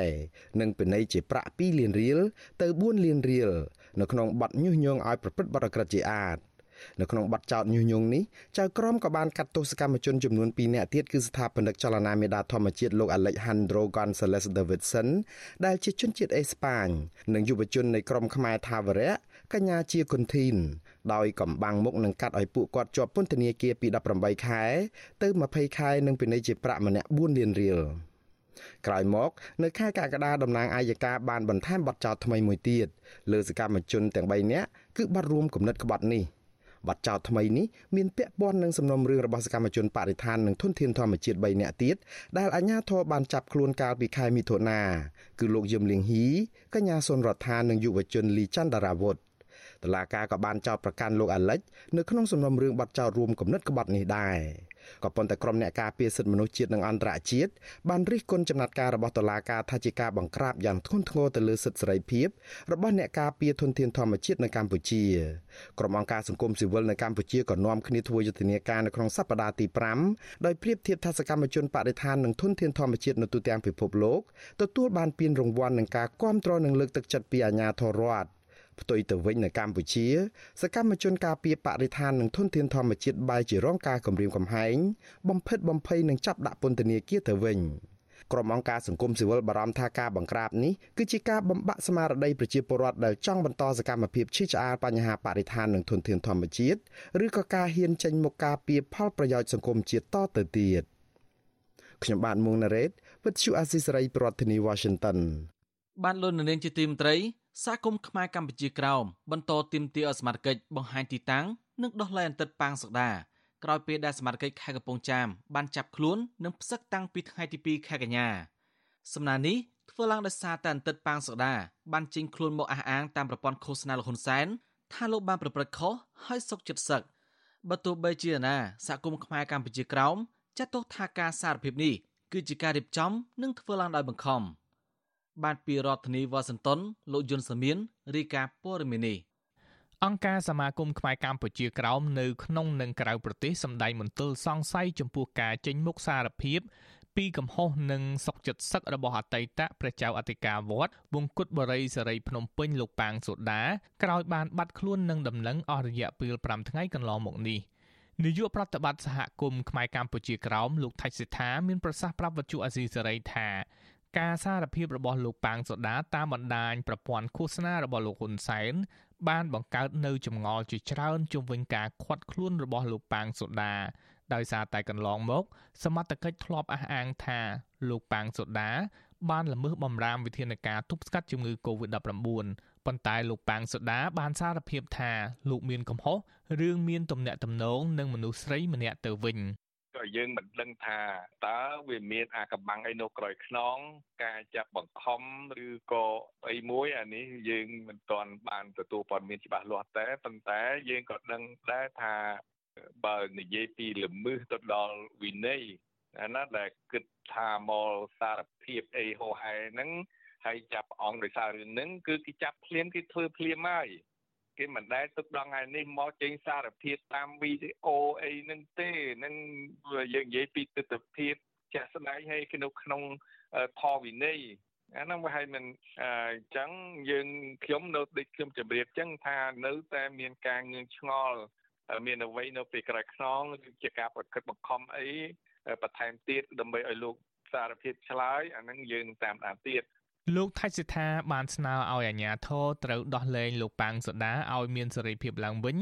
និងពិន័យជាប្រាក់2លានរៀលទៅ4លានរៀលនៅក្នុងបទញុះញង់ឲ្យប្រព្រឹត្តបទអក្រិតជាអាតនៅក្នុងបទចោទញុះញង់នេះចៅក្រមក៏បានកាត់ទោសកម្មជនចំនួន2នាក់ទៀតគឺស្ថាបនិកចលនាមេដាធម្មជាតិលោក Alejandro Gonzalez Davidson ដែលជាជនជាតិអេស្ប៉ាញនិងយុវជននៃក្រុមខ្មែរថាវរៈ កញ្ញាជាគុនធីនដោយកំបាំងមុខនឹងកាត់ឲ្យពួកគាត់ជាប់ពន្ធនាគារពី18ខែ ទៅ20ខែនិងពិន័យជាប្រាក់ម្នាក់4លានរៀលក្រោយមកនៅខែកក្កដាតំណាងអាយកាបានបន្ថែមបទចោទថ្មីមួយទៀតលើសកម្មជនទាំង3នាក់គឺបទរួមគំនិតក្បត់នេះបទចោទថ្មីនេះមានពាក់ព័ន្ធនឹងសំណុំរឿងរបស់សកម្មជនបរិស្ថាននិងធនធានធម្មជាតិ3នាក់ទៀតដែលអាជ្ញាធរបានចាប់ខ្លួនកាលពីខែមិថុនាគឺលោកយឹមលៀងហ៊ីកញ្ញាសុនរដ្ឋានិងយុវជនលីច័ន្ទដារាវុធ តឡាការក៏បានចោទប្រកាន់លោកអាលិចនៅក្នុងសំណុំរឿងបទចោទរួមគំនិតក្បត់នេះដែរក៏ប៉ុន្តែក្រុមអ្នកការពារសិទ្ធិមនុស្សជាតិនិងអន្តរជាតិបានរិះគន់ចំណាត់ការរបស់តុលាការថាជាការបង្ក្រាបយ៉ាងធ្ងន់ធ្ងរទៅលើសិទ្ធិសេរីភាពរបស់អ្នកការពារធនធានធម្មជាតិនៅកម្ពុជាក្រុមអង្គការសង្គមស៊ីវិលនៅកម្ពុជាក៏នាំគ្នាធ្វើយុទ្ធនាការនៅក្នុងសប្តាហ៍ទី5ដោយប្រៀបធៀបថាសកម្មជនបដិថាននិងធនធានធម្មជាតិនៅទូទាំងពិភពលោកទទួលបានពានរង្វាន់នឹងការគ្រប់គ្រងនិងលើកទឹកចិត្តពីអាជ្ញាធររដ្ឋ ផ្ទុយទៅវិញនៅកម្ពុជា សកម្មជនការពារបរិស្ថាននិងធនធានធម្មជាតិបែរជារងការគំរាមកំហែងបំផិតបំភ័យនិងចាប់ដាក់ពន្ធនាគារទៅវិញក្រុមអង្គការសង្គមស៊ីវិលបារម្ភថាការបង្ក្រាបនេះគឺជាការបំបាក់ស្មារតីប្រជាពលរដ្ឋដែលចង់បន្តសកម្មភាពឈឺឆ្អាលបញ្ហាបរិស្ថាននិងធនធានធម្មជាតិឬក៏ការហ៊ានចេញមុខការពារផលប្រយោជន៍សង្គមជាតិតទៅទៀតខ្ញុំបាទមុងណារ៉េត With you Asisari ប្រធានាធិបតី Washington បានលោកនាងជាទីមត្រី សហគមន៍ខ្មែរកម្ពុជាក្រោមបន្តទាមទារឲ្យសមាជិកបង្ហាញទីតាំងនិងដោះលែងអន្តិតប៉ាងសក្តាក្រោយពេលដែលសមាជិកខេត្តកំពង់ចាមបានចាប់ខ្លួននិងផ្សឹកតាំងពីថ្ងៃទី2ខែកញ្ញាសំណើនេះធ្វើឡើងដោយសារតែអន្តិតប៉ាងសក្តាបានចេញខ្លួនមកអះអាងតាមប្រព័ន្ធឃោសនាលហ៊ុនសែនថាលោកបានប្រព្រឹត្តខុសហើយសុកចិត្តសឹកបើទោះបីជាណាសហគមន៍ខ្មែរកម្ពុជាក្រោមចាត់ទុកថាការសារភាពនេះគឺជាការរៀបចំនិងធ្វើឡើងដោយបង្ខំ។ បានពីរដ្ឋធានីវ៉ាស៊ីនតោនលោកយុនសាមៀនរាយការណ៍ព័ត៌មាននេះអង្គការសមាគមខ្មែរកម្ពុជាក្រោមនៅក្នុងនិងក្រៅប្រទេសសម្ដែងមន្ទិលសង្ស័យចំពោះការចេញមុខសារភាព ពីកំហុសនិងសុកចិត្តសឹករបស់អតីតព្រះចៅអធិការវត្តវង្គតបរិយសេរីភ្នំពេញលោកប៉ាងសូដាក្រោយបានបាត់ខ្លួននឹងដំណឹងអស់រយៈពេល5ថ្ងៃកន្លងមកនេះនាយកប្រតិបត្តិសហគមន៍ខ្មែរកម្ពុជាក្រោមលោកថៃសិដ្ឋាមានប្រសាសន៍ប្រាប់វិទ្យុអាស៊ីសេរីថា ការសារភាពរបស់លោកប៉ាងសូដាតាមបណ្ដាញប្រព័ន្ធឃោសនារបស់លោកហ៊ុនសែនបានបង្កើតនៅចម្ងល់ជាច្រើនជុំវិញការខាត់ខ្លួនរបស់លោកប៉ាងសូដាដោយសារតែកន្លងមក សមត្ថកិច្ចធ្លាប់អះអាងថាលោកប៉ាងសូដាបានល្មើសបំរាមវិធានការទប់ស្កាត់ជំងឺ Covid-19 ប៉ុន្តែលោកប៉ាងសូដាបានសារភាពថាលោកមានកំហុសរឿងមានទំនាក់ទំនងនឹងមនុស្សស្រីម្នាក់ទៅវិញ ក៏យើងមិនដឹងថាតើវាមានអាកំបាំងអីនៅក្រោយខ្នង ការចាប់បង្ខំឬក៏អីមួយអានេះយើងមិនទាន់បានទទួលព័ត៌មានច្បាស់លាស់តែប៉ុន្តែយើងក៏ដឹងដែរថាបើនិយាយពីល្មើសទៅដល់វិន័យអាណាដែលគិតថាមកសារភាពអីហោហែហ្នឹងហើយចាប់អង្គដោយសាររឿងហ្នឹងគឺគេចាប់ភ្លាមគេធ្វើភ្លាមហើយ គេមិនដែលទុកដល់ថ្ងៃនេះមកចេញសារភាពតាមវីដេអូអីហ្នឹងទេនឹងយើងនិយាយពីទស្សនវិជ្ជាចាស់ស្ដែងហើយនៅក្នុងធម៌វិន័យអាហ្នឹងវាឲ្យមិនអញ្ចឹងយើងខ្ញុំនៅដូចខ្ញុំជម្រាបអញ្ចឹងថានៅតែមានការងឿងឆ្ងល់មានអ្វីនៅពេលក្រោយខ្នងជាការប្រកឹកបង្ខំអីបន្ថែមទៀតដើម្បីឲ្យលោកសារភាពឆ្លើយអាហ្នឹងយើងតាមដានទៀត លោកថៃសិដ្ឋាបានស្នើឲ្យអាជ្ញាធរត្រូវដោះលែងលោកប៉ាងសូដាឲ្យមានសេរីភាពឡើងវិញ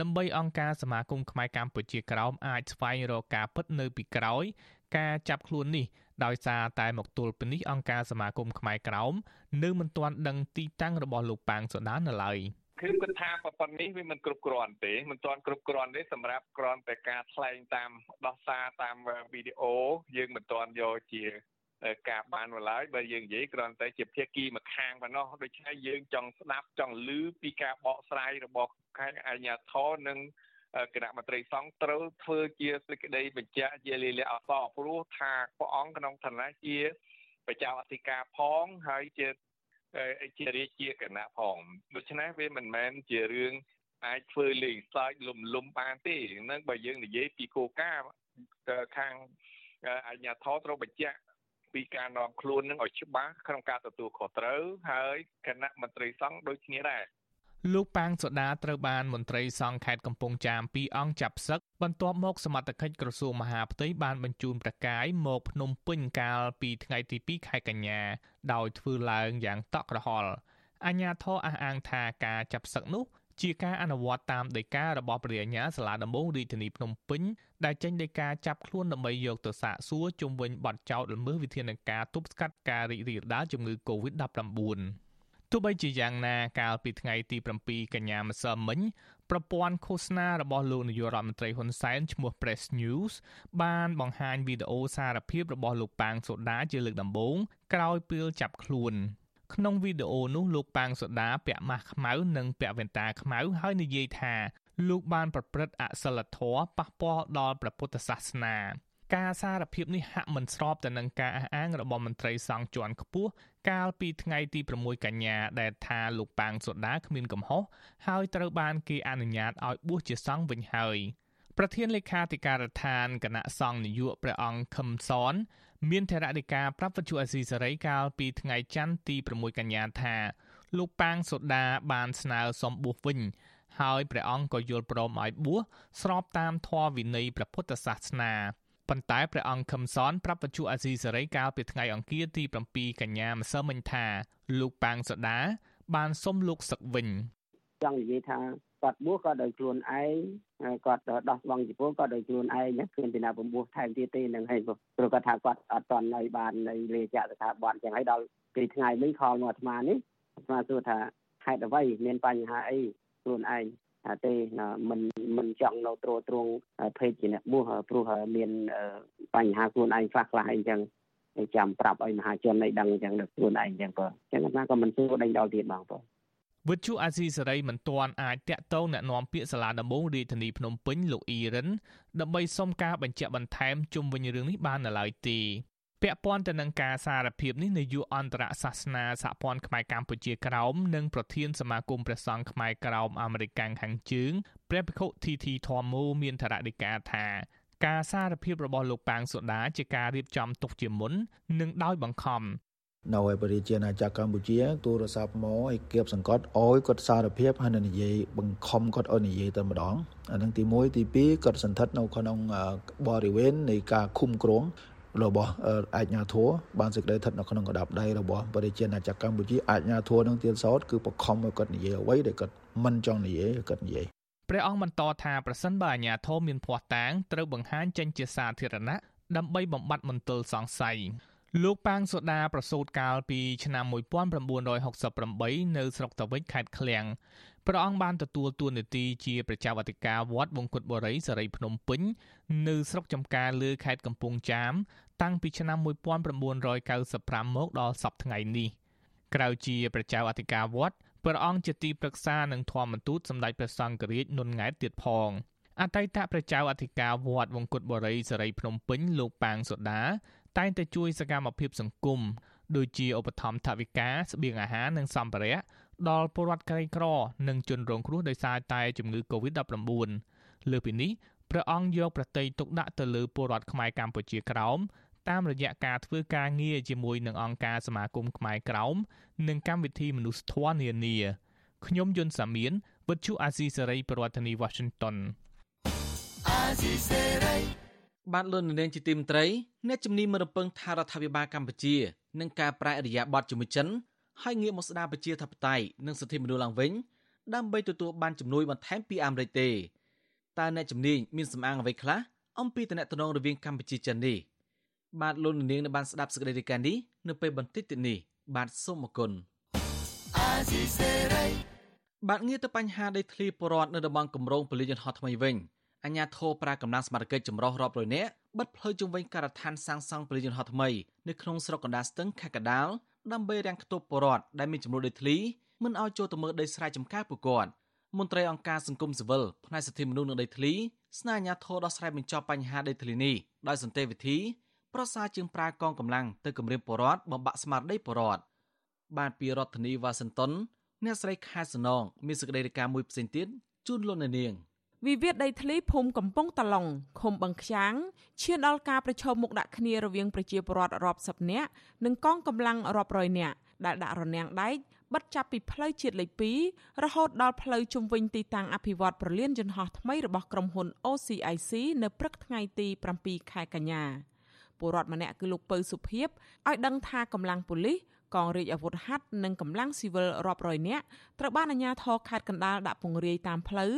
ដើម្បីអង្គការសមាគមខ្មែរកម្ពុជាក្រោមអាចស្វែងរកការពិតនៅពីក្រោយការចាប់ខ្លួននេះដោយសារតែមកទល់ពេលនេះអង្គការសមាគមខ្មែរក្រោមនៅមិនទាន់ដឹងទីតាំងរបស់លោកប៉ាងសូដានៅឡើយខ្ញុំគិតថាប៉ុណ្ណេះវាមិនគ្រប់គ្រាន់ទេមិនទាន់គ្រប់គ្រាន់ទេសម្រាប់គ្រាន់តែការថ្លែងតាមដោះសារតាមវីដេអូយើងមិនទាន់យកជា ការបានមកឡើយបើយើងនិយាយគ្រាន់តែជាភាគីមួយខាងប៉ុណ្ណោះដូច្នេះយើងចង់ស្ដាប់ចង់ឮពីការបកស្រាយរបស់ខាងអាជ្ញាធរនិងគណៈមន្ត្រីសង្ឃត្រូវធ្វើជាសេចក្តីបញ្ជាក់ជាលិលាអសរព្រោះថាព្រះអង្គក្នុងឋានៈជាប្រចាំអធិការផងហើយជាជារាជាគណៈផងដូច្នេះវាមិនមែនជារឿងអាចធ្វើលេងសើចលំលំបានទេនឹងបើយើងនិយាយពីគោលការណ៍ខាងអាជ្ញាធរត្រូវបញ្ជាក់ ពីការនាំខ្លួននឹងឲ្យច្បាស់ក្នុងការទទួលខុសត្រូវហើយគណៈមន្ត្រីសង្ឃដូចគ្នាដែរលោកប៉ាងសូដាត្រូវបានមន្ត្រីសង្ឃខេត្តកំពង់ចាមពីរអង្គចាប់សឹកបន្ទាប់មកសមត្ថកិច្ចក្រសួងមហាផ្ទៃបានបញ្ជូនប្រកាយមកភ្នំពេញកាលពីថ្ងៃទី2ខែកញ្ញាដោយធ្វើឡើងយ៉ាងតក់ក្រហល់អាជ្ញាធរអះអាងថាការចាប់សឹកនោះ ជាការអនុវត្តតាមដីការបស់ព្រះអាជ្ញាសាលាដំបងរាជធានីភ្នំពេញដែលចេញដីកាចាប់ខ្លួនដើម្បីយកទៅសាកសួរជុំវិញបទចោទល្មើសវិធានការទប់ស្កាត់ការរីករាលដាលជំងឺ Covid-19 ទោះបីជាយ៉ាងណាកាលពីថ្ងៃទី7កញ្ញាម្សិលមិញប្រព័ន្ធឃោសនារបស់លោកនាយករដ្ឋមន្ត្រីហ៊ុនសែនឈ្មោះ Press News បានបង្ហាញវីដេអូសារភាពរបស់លោកប៉ាងសូដាជាលើកដំបូងក្រោយពេលចាប់ខ្លួន ក្នុងវីដេអូនោះលោកប៉ាងសូដាពាក់ម៉ាស់ខ្មៅនិងពាក់វ៉ែនតាខ្មៅហើយនិយាយថាលោកបានប្រព្រឹត្តអសិលធម៌ប៉ះពាល់ដល់ព្រះពុទ្ធសាសនាការសារភាពនេះហាក់មិនស្របទៅនឹងការអះអាងរបស់មន្ត្រីសង្ឃជាន់ខ្ពស់កាលពីថ្ងៃទី6កញ្ញាដែលថាលោកប៉ាងសូដាគ្មានកំហុសហើយត្រូវបានគេអនុញ្ញាតឲ្យបួសជាសង្ឃវិញហើយប្រធានលេខាធិការដ្ឋានគណៈសង្ឃនយោបាយព្រះអង្គខឹមសន មានថេរដីកាប្រាប់វិទ្យុអេស៊ីសេរីកាលពីថ្ងៃច័ន្ទទី6កញ្ញាថាលោកប៉ាងសូដាបានស្នើសុំបួសវិញ ហើយព្រះអង្គក៏យល់ព្រមឲ្យបួសស្របតាមធម៌វិន័យព្រះពុទ្ធសាសនាប៉ុន្តែព្រះអង្គខឹមសនប្រាប់វិទ្យុអាស៊ីសេរីកាលពីថ្ងៃអង្គារទី7កញ្ញាម្សិលមិញថា លោកប៉ាងសូដា បានសុំលោកសឹកវិញចង់និយាយថា គាត់បួសក៏ដោយខ្លួនឯងគាត់ដោះស្បង់ជីពោក៏ដោយខ្លួនឯងគ្មានពីណាបំពោះថែមទៀតទេនឹងហើយព្រោះគាត់ថាគាត់អត់តន់នៅបាននៅលេខស្ថាប័នចឹងហើយដល់ពីថ្ងៃនេះខលមកអាត្មានេះអាត្មាសួរថាហេតុអ្វីមានបញ្ហាអីខ្លួនឯងថាទេមិនមិនចង់នៅត្រួតត្រងភេទជាអ្នកបួសព្រោះមានបញ្ហាខ្លួនឯងខ្លះខ្លះអីចឹងចាំប្រាប់ឲ្យមហាជនឲ្យដឹងចឹងដល់ខ្លួនឯងចឹងបើចឹងអាត្មាក៏មិនសួរដេញដល់ទៀតបងបង វិទ្យុអាស៊ីសេរីមិនទាន់អាចតាក់ទងណែនាំពាក្យសាលាដំបងរាជធានីភ្នំពេញលោកអ៊ីរិនដើម្បីសុំការបញ្ជាក់បន្ថែមជុំវិញរឿងនេះបាននៅឡើយទេពាក់ព័ន្ធទៅនឹងការសារភាពនេះនាយកអន្តរសាសនាសហព័ន្ធខ្មែរកម្ពុជាក្រោមនិងប្រធានសមាគមព្រះសង្ឃខ្មែរក្រោមអាមេរិកខាងជើងព្រះភិក្ខុ TT ធម្មូមានធរណីកាថាការសារភាពរបស់លោកប៉ាងសូដាជាការរៀបចំទុកជាមុននិងដោយបង្ខំ នៅឯប្រជាជាណាចក្រកម្ពុជាទូរស័ព្ទមកឲ្យគៀបសង្កត់អោយគាត់សារភាពហើយនឹងនិយាយបង្ខំគាត់ឲ្យនិយាយតែម្ដងអានឹងទី1ទី2គាត់សន្ធិដ្ឋនៅក្នុងបរិវេណនៃការឃុំគ្រងរបស់អាជ្ញាធរបានសេចក្តីស្ថិតនៅក្នុងកដាប់ដៃរបស់ប្រជាណាចក្រកម្ពុជាអាជ្ញាធរនឹងទៀតសោតគឺបង្ខំឲ្យគាត់និយាយអ្វីដែលគាត់មិនចង់និយាយគាត់និយាយព្រះអង្គបន្តថាប្រសិនបើអាជ្ញាធរមានភ័ស្តុតាងត្រូវបង្ហាញចេញជាសាធារណៈដើម្បីបំបត្តិមន្ទិលសង្ស័យ លោកប៉ាងសូដាប្រសូតកាលពីឆ្នាំ1968នៅស្រុកតាវិចខេត្តឃ្លៀងព្រះអង្គបានទទួលតួនាទីជាប្រជាអធិការវត្តបង្គត់បុរីសេរីភ្នំពេញនៅស្រុកចំការលើខេត្តកំពង់ចាម តាំងពីឆ្នាំ1995មកដល់សប្តាហ៍ថ្ងៃនេះក្រៅជាប្រជាអធិការវត្តព្រះអង្គជាទីប្រឹក្សានឹងធម្មទូតសម្ដេចព្រះសង្ឃរាជនុនង៉ែតទៀតផងអតីតប្រជាអធិការវត្តបង្គត់បុរីសេរីភ្នំពេញលោកប៉ាងសូដា តែងតែជួយសកម្មភាពសង្គមដូចជាឧបត្ថម្ភថវិកាស្បៀងអាហារនិងសម្ភារៈដល់ពលរដ្ឋក្រីក្រ និងជនរងគ្រោះដោយសារតែជំងឺ Covid-19 លើពីនេះព្រះអង្គយកប្រតិយទុកដាក់ទៅលើពលរដ្ឋខ្មែរកម្ពុជាក្រោមតាមរយៈការធ្វើការងារជាមួយនឹងអង្គការសមាគមខ្មែរក្រោមនិងកម្មវិធីមនុស្សធម៌នានាខ្ញុំយុនសាមៀនវិទ្យុអាស៊ីសេរីប្រធានាធិបតី Washington អាស៊ីសេរី បានលន់នាងជាទីមត្រីអ្នកជំនាញមរពឹងថារដ្ឋាភិបាលកម្ពុជានឹងការប្រែអរិយាប័ត្រជាមួយចិនហើយងាកមកស្ដារប្រជាធិបតេយ្យនិងសិទ្ធិមនុស្សឡើងវិញដើម្បីទទួលបានជំនួយបន្ថែមពីអាមេរិកទេតើអ្នកជំនាញមានសំអាងអ្វីខ្លះអំពីតំណែងរវាងកម្ពុជាចិននេះបាទលោកនាងនៅបានស្ដាប់សេចក្តីរាយការណ៍នេះនៅពេលបន្តិចទៀតនេះបាទសូមអគុណបាទងាកទៅបញ្ហាដីធ្លីពលរដ្ឋនៅតំបន់គម្រោងពលិយន្តហោះថ្មីវិញ អាជ្ញាធរប្រើកម្លាំងសមត្ថកិច្ចចម្រុះរាប់រយនាក់បិទផ្លូវជុំវិញការដ្ឋានសាងសង់ពលយន្តហោះថ្មីនៅក្នុងស្រុកកណ្ដាលស្ទឹងខេត្តកណ្ដាលដើម្បីរាំងខ្ទប់បរដ្ឋដែលមានចំនួនដីធ្លីមិនឲ្យចូលទៅមើលដីស្រែចម្ការពួកគាត់មន្ត្រីអង្គការសង្គមស៊ីវិលផ្នែកសិទ្ធិមនុស្សនិងដីធ្លីស្នើអាជ្ញាធរដោះស្រាយបញ្ចប់បញ្ហាដីធ្លីនេះដោយសន្តិវិធីប្រសើរជាងប្រើកងកម្លាំងទៅគម្រាមបរដ្ឋបំបាក់ស្មារតីបរដ្ឋបានពីរដ្ឋធានីវ៉ាស៊ីនតោនអ្នកស្រីខែសនងមានសេចក្តីរាយការណ៍មួយផ្សេងទៀតជូនលោកនាង វិវាទដីធ្លីភូមិកំពង់តឡុងឃុំបឹងខ្យាងឈានដល់ការប្រឈមមុខដាក់គ្នារវាងប្រជាពលរដ្ឋរាប់សិបនាក់និងកងកម្លាំងរាប់រយនាក់ដែលដាក់រនាំងដែកបិទចាប់ពីផ្លូវជាតិលេខ2រហូតដល់ផ្លូវជុំវិញទីតាំងអភិវឌ្ឍប្រលានយន្តហោះថ្មីរបស់ក្រុមហ៊ុន OCIC នៅព្រឹកថ្ងៃទី7ខែកញ្ញាពលរដ្ឋម្នាក់គឺលោកពៅសុភីបឲ្យដឹងថាកម្លាំងប៉ូលីស កងរាជអាវុធហត្ថនិងកម្លាំងស៊ីវិលរាប់រយនាក់ត្រូវបានអាជ្ញាធរខេត្តកណ្ដាលដាក់ពង្រាយតាមផ្លូវ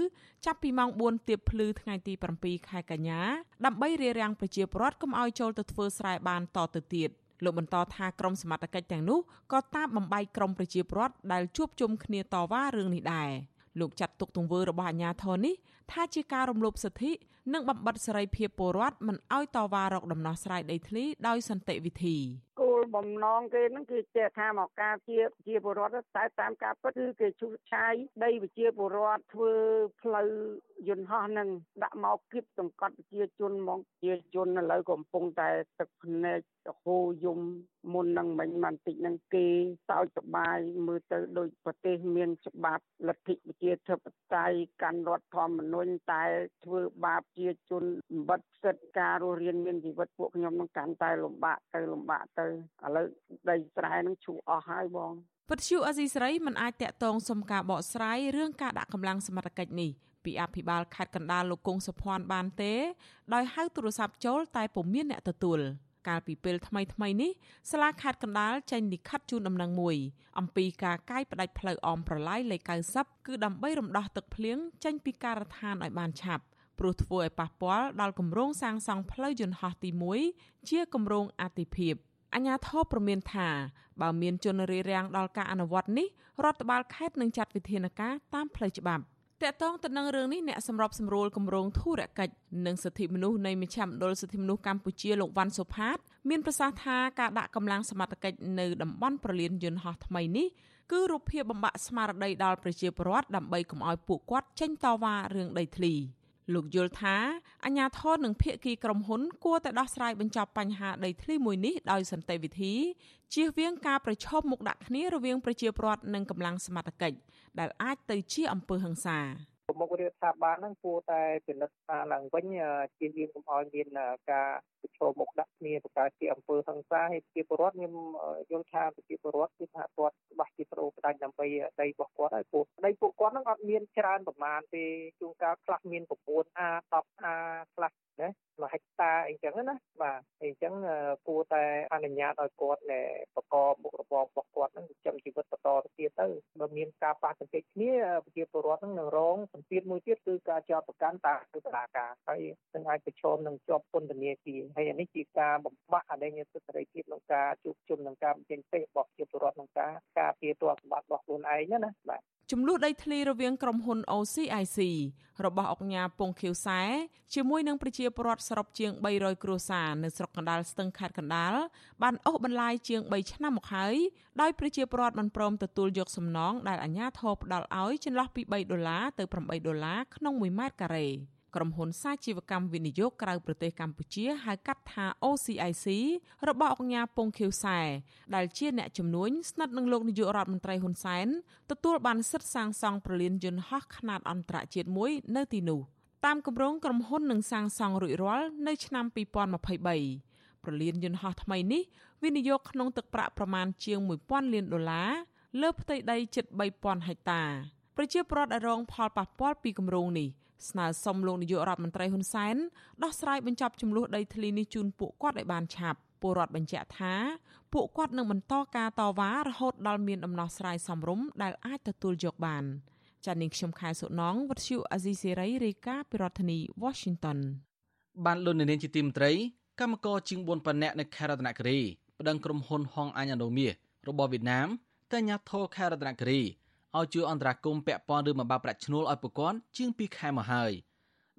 ចាប់ពីម៉ោង4ទៀបភ្លឺថ្ងៃទី7ខែកញ្ញាដើម្បីរារាំងប្រជាពលរដ្ឋកុំឲ្យចូលទៅធ្វើស្រែបានតទៅទៀតលោកបន្តថាក្រមសមត្ថកិច្ចទាំងនោះក៏តាមបំបីក្រមប្រជាពលរដ្ឋដែលជួបជុំគ្នាតវ៉ារឿងនេះដែរលោកចាត់ទុកទង្វើរបស់អាជ្ញាធរនេះ ថាជាការរំលោភសិទ្ធិនិងបំបិទសេរីភាពពលរដ្ឋមិនឲ្យតវ៉ារកដំណោះស្រាយដីធ្លីដោយសន្តិវិធីគោលបំណងគេហ្នឹងគឺចេះថាមកការជាជាពលរដ្ឋតែតាមការពិតគឺគេឈូសឆាយដីប្រជាពលរដ្ឋធ្វើផ្លូវយន្តហោះនឹងដាក់មកគៀបសង្កត់ប្រជាជនមកជាជនឥឡូវកំពុងតែទឹកភ្នែកហូរយំមុននឹងមិញបន្តិចនឹងគេសោចសបាយមើលទៅដូចប្រទេសមានច្បាប់លទ្ធិប្រជាធិបតេយ្យកាន់រដ្ឋធម្មនុញ្ញតែធ្វើបាបជាជនបិទសិទ្ធិការរស់រានមានជីវិតពួកខ្ញុំនឹងកាន់តែលំបាកទៅលំបាកទៅឥឡូវដីស្រែនឹងឈូអស់ហើយបងវិទ្យុអេស៊ីស្រីមិនអាចតាក់ទងសុំការបកស្រាយរឿងការដាក់កម្លាំងសមត្ថកិច្ចនេះពីអភិបាលខេត្តកណ្ដាលលោកគង់សុភ័ណ្ឌបានទេ ដោយហៅទូរស័ព្ទចូលតែពុំមានអ្នកទទួល កាលពីពេលថ្មីថ្មីនេះសាលាខេត្តកណ្ដាលចេញលិខិតជូនដំណឹងមួយអំពីការកាយផ្ដាច់ផ្លូវអមប្រឡាយលេខ90គឺដើម្បីរំដោះទឹកភ្លៀងចេញពីការដ្ឋានឲ្យបានឆាប់ព្រោះធ្វើឲ្យប៉ះពាល់ដល់គម្រោងសាងសង់ផ្លូវយន្តហោះទី1ជាគម្រោងអាទិភាពអញ្ញាធិបប្រមានថាបើមានជនរារាំងដល់ការអនុវត្តនេះរដ្ឋបាលខេត្តនឹងចាត់វិធានការតាមផ្លូវច្បាប់ តកតងទៅនឹងរឿងនេះអ្នកសម្របសម្រួលគម្រោងធុរកិច្ចនិងសិទ្ធិមនុស្សនៃមជ្ឈមណ្ឌលសិទ្ធិមនុស្សកម្ពុជាលោកវ៉ាន់សុផាត មានប្រសាសន៍ថាការដាក់កម្លាំងសមត្ថកិច្ចនៅតំបន់ប្រលានយន្តហោះថ្មីនេះគឺរូបភាពបំបាក់ស្មារតីដល់ប្រជាពលរដ្ឋដើម្បីកុំឲ្យពួកគាត់ចេញតវ៉ារឿងដីធ្លី។លោកយល់ថាអាញាធរនិងភៀកគីក្រុមហ៊ុនគួរតែដោះស្រាយបញ្ចប់បញ្ហាដីធ្លីមួយនេះដោយសន្តិវិធីជៀសវាងការប្រឈមមុខដាក់គ្នារវាងប្រជាពលរដ្ឋនិងកម្លាំងសមត្ថកិច្ច ដែលអាចទៅជាអំពើហិង្សាប្រមុខរដ្ឋាភិបាលហ្នឹងគួរតែពិនិត្យថាឡើងវិញជៀសវាងកុំឲ្យមានការប្រឈមមុខដាក់គ្នាប្រកាសជាអំពើហិង្សាហើយប្រជាពលរដ្ឋខ្ញុំយល់ថាប្រជាពលរដ្ឋគឺថាគាត់ច្បាស់ជាប្រូផ្ដាច់ដើម្បីដីរបស់គាត់ហើយពួកដីពួកគាត់ហ្នឹងអត់មានច្រើនប្រមាណទេជួនកាលខ្លះមាន 9A 10A ខ្លះ ណាមួយហិកតាអីចឹងណាបាទអញ្ចឹងគួរតែអនុញ្ញាតឲ្យគាត់បកកមុខរបររបស់គាត់នឹងចិញ្ចឹមជីវិតបន្តទៅទៀតទៅបើមានការប៉ះទង្គិចគ្នាប្រជាពលរដ្ឋនឹងនឹងរងសម្ពាធមួយទៀតគឺការចោទប្រកាន់តាមតុលាការហើយនឹងអាចប្រឈមនឹងជាប់ពន្ធនាគារហើយអានេះជាការបំបាក់អរិញសិទ្ធិសេរីភាពក្នុងការជួបជុំនឹងការបញ្ចេញទេរបស់ប្រជាពលរដ្ឋក្នុងការការពារទ្រព្យសម្បត្តិរបស់ខ្លួនឯងណាបាទ ចំនួនដីធ្លីរវាងក្រុមហ៊ុន OCIC របស់អង្គការពងខៀវសែជាមួយនឹងប្រជាពលរដ្ឋសរុបជាង300គ្រួសារនៅស្រុកកណ្ដាលស្ទឹងខេត្តកណ្ដាលបានអូសបន្លាយជាង3ឆ្នាំមកហើយដោយប្រជាពលរដ្ឋមិនព្រមទទួលយកសំណងដែលអាជ្ញាធរផ្ដល់ឲ្យចន្លោះពី3ដុល្លារទៅ8ដុល្លារក្នុង1ម៉ែត្រការ៉េ។ ក្រុមហ៊ុនសាជីវកម្មវិនិយោគក្រៅប្រទេសកម្ពុជាហៅកាត់ថា OCIC របស់អង្គការពងខៀវសែដែលជាអ្នកជំនួញស្និទ្ធនឹងលោកនាយករដ្ឋមន្ត្រីហ៊ុនសែនទទួលបានសិទ្ធិសាងសង់ប្រលានយន្តហោះខ្នាតអន្តរជាតិមួយនៅទីនោះតាមគម្រោងក្រុមហ៊ុននឹងសាងសង់រួចរាល់នៅឆ្នាំ2023ប្រលានយន្តហោះថ្មីនេះវិនិយោគក្នុងទឹកប្រាក់ប្រមាណជាង1000លានដុល្លារលើផ្ទៃដីជិត3000ហិកតាប្រជាពលរដ្ឋរងផលប៉ះពាល់ពីគម្រោងនេះ ស្នើសុំលោកនាយករដ្ឋមន្ត្រីហ៊ុនសែនដោះស្រាយបញ្ចប់ចំនួនដីធ្លីនេះជូនពួកគាត់ឲ្យបានឆាប់ពលរដ្ឋបញ្ជាក់ថាពួកគាត់នឹងបន្តការតវ៉ារហូតដល់មានដំណោះស្រាយសមរម្យដែលអាចទទួលយកបានចា៎នាងខ្ញុំខែសុណងវັດឈូអាស៊ីសេរីរាយការណ៍ពីរដ្ឋធានី Washington បានលុននាងជាទីមត្រីកម្មករជាង4ប៉ុណ្ណេះនៅខេត្តរតនគិរីប្តឹងក្រុមហ៊ុនហងអាញ៉ាណូមៀរបស់វៀតណាមទៅអាញាធរខេត្តរតនគិរី ឲ្យជួយអន្តរាគមន៍ពាក់ព័ន្ធរឿងមកបាប្រាក់ឈ្នួលឲ្យប្រព័ន្ធជាង2ខែមកហើយ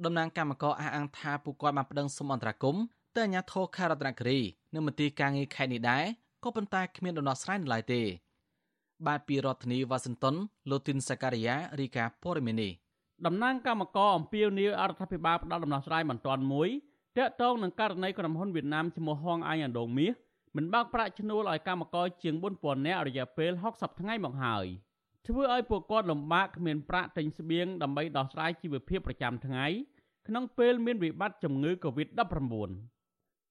តំណាងកម្មករអះអាងថាពួកគាត់បានប្តឹងសុំអន្តរាគមន៍ទៅអាជ្ញាធរខេត្តរតនគិរីនិងមន្ទីរការងារខេត្តនេះដែរក៏ប៉ុន្តែគ្មានដំណោះស្រាយនៅឡើយទេបាទពីរដ្ឋធានីវ៉ាស៊ីនតោនលោកទីនសាការីយ៉ារីកាព័រមីនីតំណាងកម្មករអំពាវនាវអរដ្ឋាភិបាលផ្ដល់ដំណោះស្រាយបន្ទាន់មួយទាក់ទងនឹងករណីក្រុមហ៊ុនវៀតណាមឈ្មោះហងអាយអាដងមាសមិនបើកប្រាក់ឈ្នួលឲ្យកម្មករជាង4000នាក់រយៈពេល60ថ្ងៃមកហើយ ធ្វើឲ្យពួកគាត់លំបាកគ្មានប្រាក់ទិញស្បៀងដើម្បីដោះស្រាយជីវភាពប្រចាំថ្ងៃក្នុងពេលមានវិបត្តិជំងឺ Covid-19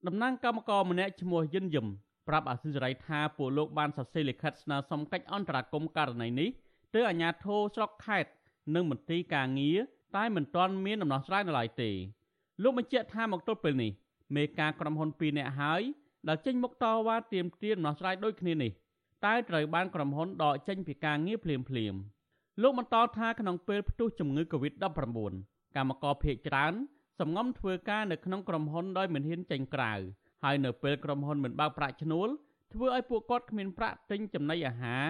តំណាងកម្មករម្នាក់ឈ្មោះយិនយឹមប្រាប់អាស៊ីសេរីថាពួកលោកបានសរសេរលិខិតស្នើសុំកិច្ចអន្តរាគមន៍ករណីនេះទៅអាជ្ញាធរស្រុកខេត្តនិងមន្ទីរការងារតែមិនទាន់មានដំណោះស្រាយនៅឡើយទេលោកបញ្ជាក់ថាមកទល់ពេលនេះមេការក្រុមហ៊ុន2នាក់ហើយដែលចេញមុខតវ៉ាទាមទារដំណោះស្រាយដូចគ្នានេះ តែត្រូវបានក្រុមហ៊ុនដកចេញពីការងារភ្លាមភ្លាមលោកបន្តថាក្នុងពេលផ្ទុះជំងឺ Covid-19 កម្មករភេកច្រើនសំងំធ្វើការនៅក្នុងក្រុមហ៊ុនដោយមិនហ៊ានចេញក្រៅហើយនៅពេលក្រុមហ៊ុនមិនបើកប្រាក់ឈ្នួលធ្វើឲ្យពួកគាត់គ្មានប្រាក់ទិញចំណីអាហារ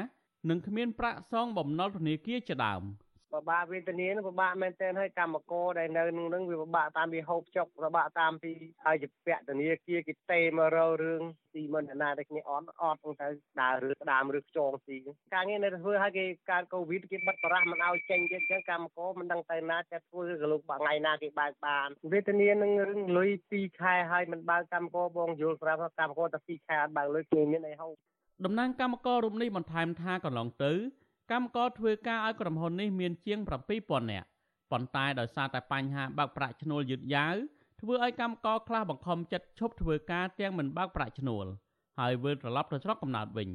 និងគ្មានប្រាក់សងបំណុលធនាគារជាដើម។ ពិបាកវេទនាពិបាកមែនទែនហើយកម្មករដែលនៅនឹងនឹងវាពិបាកតាមវាហូបចុកពិបាកតាមពីហើយជាពាក់ធនាគារគេទេមករករឿងទីមិនណាតែគ្នាអត់អត់ទៅដើរឬក្តាមឬខ្ចងទីការងារនៅធ្វើឲ្យគេកើតកូវីដគេបិទបរះមិនឲ្យចេញទៀតអញ្ចឹងកម្មករមិនដឹងទៅណាតែធ្វើក៏លោកថ្ងៃណាគេបើកបានវេទនានឹងរឿងលុយ2ខែហើយមិនបើកកម្មករបងយល់ប្រាប់កម្មករតែ2ខែអត់បើកលុយគេមានអីហូបតំណាងកម្មកររូបនេះបន្ថែមថាកន្លងទៅ កម្មករធ្វើការឲ្យក្រុមហ៊ុននេះមានជាង7000នាក់ប៉ុន្តែដោយសារតែបញ្ហាបើកប្រាក់ឈ្នួលយឺតយ៉ាវធ្វើឲ្យកម្មករខ្លះបង្ខំចិត្តឈប់ធ្វើការទាំងមិនបើកប្រាក់ឈ្នួលហើយវិលត្រឡប់ទៅស្រុកកំណើតវិញ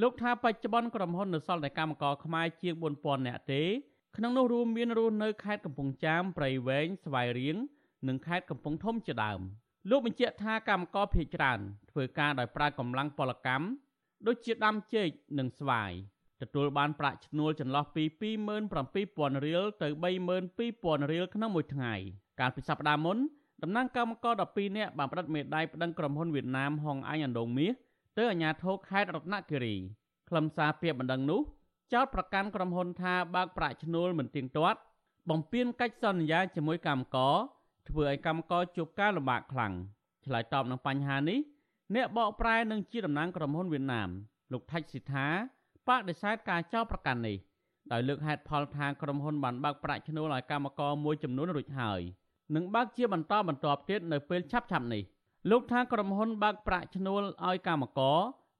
លោកថាបច្ចុប្បន្នក្រុមហ៊ុននៅសល់តែកម្មករខ្មែរជាង4000នាក់ទេក្នុងនោះរួមមានរស់នៅខេត្តកំពង់ចាមព្រៃវែងស្វាយរៀងនិងខេត្តកំពង់ធំជាដើមលោកបញ្ជាក់ថាកម្មករភៀសច្រើនធ្វើការដោយប្រើកម្លាំងពលកម្មដូចជាដាំចេកនិងស្វាយ ទទួលបានប្រាក់ឈ្នួលចន្លោះពី27,000រៀលទៅ32,000រៀលក្នុងមួយថ្ងៃកាលពីសប្តាហ៍មុនតំណាងកម្មករ12នាក់បានផ្តិតមេដាយប្តឹងក្រុមហ៊ុនវៀតណាមហុងអញអណ្ដូងមាសទៅអាជ្ញាធរខេត្តរតនគិរីខ្លឹមសារពាក្យបណ្ដឹងនោះចោទប្រកាន់ក្រុមហ៊ុនថាបើកប្រាក់ឈ្នួលមិនទៀងទាត់បំពេញកិច្ចសន្យាជាមួយកម្មករធ្វើឲ្យកម្មករជួបការលំបាកខ្លាំងឆ្លើយតបនឹងបញ្ហានេះអ្នកបកប្រែនឹងជាតំណាងក្រុមហ៊ុនវៀតណាមលោកថាច់ស៊ីថា បដិសេធការចោទប្រកាន់នេះដោយលើកហេតុផលថាក្រុមហ៊ុនបានបើកប្រាក់ឈ្នួលឲ្យកម្មករមួយចំនួនរួចហើយនិងបើកជាបន្តបន្ទាប់ទៀតនៅពេលឆាប់ៗនេះលោកថាក្រុមហ៊ុនបើកប្រាក់ឈ្នួលឲ្យកម្មករ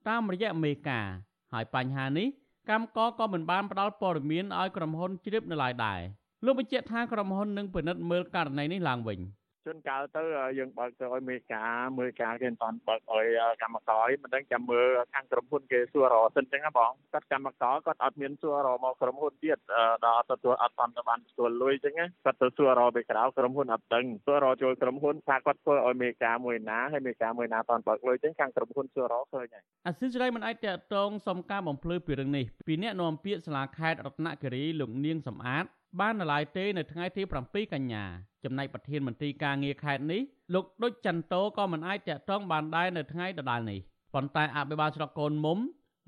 តាមរយៈមេការហើយបញ្ហានេះកម្មករក៏មិនបានផ្ដល់ព័ត៌មានឲ្យក្រុមហ៊ុនជ្រាបនៅឡើយដែរលោកបញ្ជាក់ថាក្រុមហ៊ុននឹងពិនិត្យមើលករណីនេះឡើងវិញ។ ជួនកាលទៅយើងបើកទៅឲ្យមេការមើលការគេមិនតាន់បើកឲ្យកម្មករមិនដឹងចាំមើលខាងក្រុមហ៊ុនគេសួររកសិនចឹងណាបងគាត់កម្មករគាត់អត់មានសួររកមកក្រុមហ៊ុនទៀតដល់ទទួលអត់តាន់បានទទួលលុយចឹងណាគាត់ទៅសួររកពីក្រៅក្រុមហ៊ុនអត់ដឹងសួររកចូលក្រុមហ៊ុនថាគាត់ធ្វើឲ្យមេការមួយណាហើយមេការមួយណាតាន់បើកលុយចឹងខាងក្រុមហ៊ុនសួររកឃើញហើយអាស៊ីសេរីមិនអាចតតងសុំការបំភ្លឺពីរឿងនេះពីអ្នកនាំពាក្យសាលាខេត្តរតនគិរីលោកនាងសំអាត បាននៅឡើយទេនៅថ្ងៃទី7កញ្ញាចំណែកប្រធានមន្ត្រីការងារខេត្តនេះលោកដុចចន្ទតោក៏មិនអាចតាក់ទងបានដែរនៅថ្ងៃដដែលនេះប៉ុន្តែអភិបាលស្រុកកូនមុំ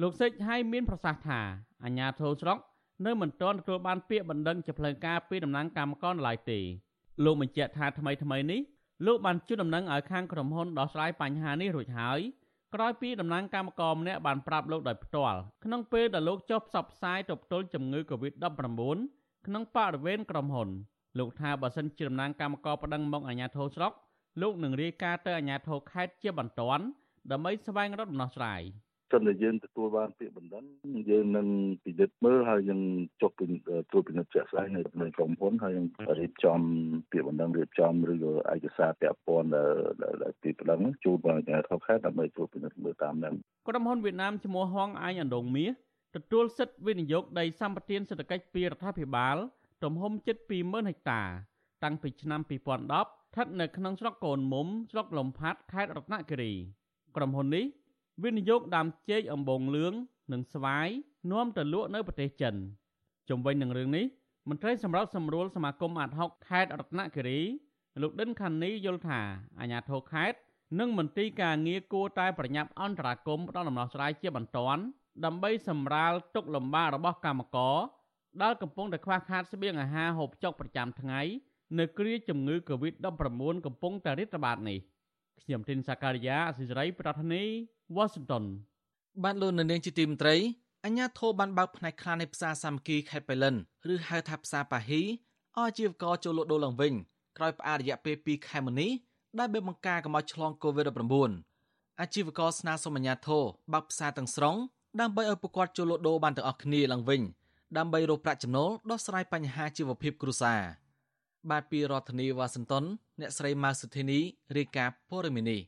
លោកសេចហៃមានប្រសាសន៍ថាអាជ្ញាធរស្រុកនៅមិនទាន់ទទួលបានពាក្យបណ្ដឹងជាផ្លូវការពីតំណាងកម្មករឡើយទេលោកបញ្ជាក់ថាថ្មីថ្មីនេះលោកបានជូនដំណឹងឲ្យខាងក្រុមហ៊ុនដោះស្រាយបញ្ហានេះរួចហើយក្រោយពីតំណាងកម្មករម្នាក់បានប្រាប់លោកដោយផ្ទាល់ក្នុងពេលដែលលោកចុះផ្សព្វផ្សាយទប់ទល់ជំងឺ Covid-19 ក្នុងបរិវេណក្រុមហ៊ុនលោកថាបើសិនជាតំណាងកម្មករប្តឹងមកអាជ្ញាធរស្រុកលោកនឹងរាយការណ៍ទៅអាជ្ញាធរខេត្តជាបន្ទាន់ដើម្បីស្វែងរកដំណោះស្រាយសិនតែយើងទទួលបានពាក្យបណ្ដឹងយើងនឹងពិនិត្យមើលហើយយើងចុះពីត្រួតពិនិត្យជាក់ស្ដែងនៅក្នុងក្រុមហ៊ុនហើយយើងរៀបចំពាក្យបណ្ដឹងរៀបចំឬក៏ឯកសារពាក់ព័ន្ធដែលពីបណ្ដឹងជូនដល់អាជ្ញាធរខេត្តដើម្បីត្រួតពិនិត្យមើលតាមនឹងក្រុមហ៊ុនវៀតណាមឈ្មោះហងអាញអណ្ដងមាស ទទួលសិទ្ធិវិនិយោគដីសម្បត្តិសេដ្ឋកិច្ចពីរដ្ឋាភិបាលទំហំជិត20000ហិកតា តាំងពីឆ្នាំ2010ស្ថិតនៅក្នុងស្រុកកូនមុំស្រុកលំផាត់ខេត្តរតនគិរីក្រុមហ៊ុននេះវិនិយោគដើមចេកអំបងលឿងនិងស្វាយនាំទៅលក់នៅប្រទេសចិនជំវិញនឹងរឿងនេះមន្ត្រីសម្រាប់សម្រួលសមាគមអាត់ហុកខេត្តរតនគិរីលោកដិនខានីយល់ថាអាញាធរខេត្តនិងមន្ត្រីការងារគួរតែប្រញាប់អន្តរាគមន៍ផ្ដល់ដំណោះស្រាយជាបន្ទាន់ ដើម្បីសម្រាលទុកលំបាករបស់កម្មករដែលកំពុងតែខ្វះខាតស្បៀងអាហារហូបចុកប្រចាំថ្ងៃនៅគ្រាជំងឺ Covid-19 កំពុងតែរីករាលដាលនេះខ្ញុំទីនសាការីយ៉ាអសិរ័យប្រធានីវ៉ាស៊ីនតោនបានលោកនៅនាងជាទីមត្រីអញ្ញាធិបបានបើកផ្នែកខ្លះនៃផ្សារសាមគ្គីខេត្តបៃលិនឬហៅថាផ្សារប៉ាហ៊ីឲ្យអាជីវករចូលលក់ដូរឡើងវិញក្រោយផ្អាករយៈពេល2ខែមុននេះដែលបានបង្ការកម្ពុជាឆ្លង COVID-19 អាជីវករស្នើសុំអាជ្ញាធរបើកផ្សារទាំងស្រុង ដើម្បីឲ្យពួកគាត់ចូលលក់ដូរបានទាំងអស់គ្នាឡើងវិញដើម្បីរកប្រាក់ចំណូលដោះស្រាយបញ្ហាជីវភាពគ្រួសារបាទពីរដ្ឋធានីវ៉ាស៊ីនតោនអ្នកស្រីម៉ៅសុធីនីរាយការណ៍ព័ត៌មាននេះ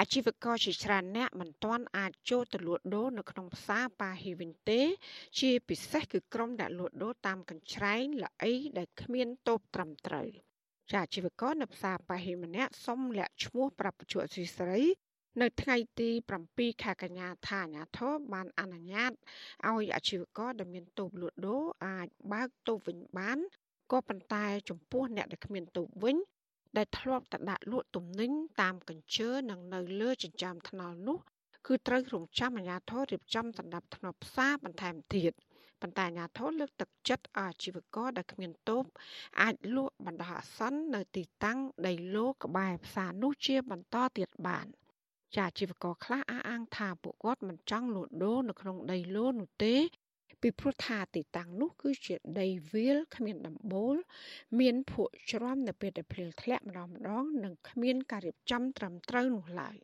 អាជីវករជាច្រើនអ្នកមិនទាន់អាចចូលទៅលក់ដូរនៅក្នុងផ្សារប៉ាហ៊ីវិញទេ ជាពិសេសគឺក្រុមអ្នកលក់ដូរតាមកញ្ច្រែងល្អីដែលគ្មានតូបត្រឹមត្រូវចាអាជីវករនៅផ្សារប៉ាហ៊ីម្នាក់សុំលាក់ឈ្មោះប្រាប់បញ្ជាអសីស្រី នៅថ្ងៃទី7ខែកញ្ញាថាអាញាធរបានអនុញ្ញាតឲ្យអាជីវករដែលមានតូបលក់ដូរអាចបើកតូបវិញបានក៏ប៉ុន្តែចំពោះអ្នកដែលគ្មានតូបវិញដែលធ្លាប់តែដាក់លក់ទំនិញតាមកញ្ជើនិងនៅលើចិញ្ចើមថ្នល់នោះគឺត្រូវរងចាំអាជ្ញាធររៀបចំដណ្ដាប់ធ្នាប់ផ្សារបន្ថែមទៀតប៉ុន្តែអាជ្ញាធរលើកទឹកចិត្តអាជីវករដែលគ្មានតូបអាចលក់បណ្ដោះអាសន្ននៅទីតាំងដីឡូក្បែរផ្សារនោះជាបន្តទៀតបាន ចាអាជីវករខ្លះអះអាងថាពួកគាត់មិនចង់លក់ដូរនៅក្នុងដីឡូនោះទេ ពីព្រោះថាទីតាំងនោះគឺជាដីវាលគ្មានដំបូល មានភក់ជ្រាំនៅពេលដែលភ្លៀងធ្លាក់ម្ដងម្ដង និងគ្មានការរៀបចំត្រឹមត្រូវនោះឡើយ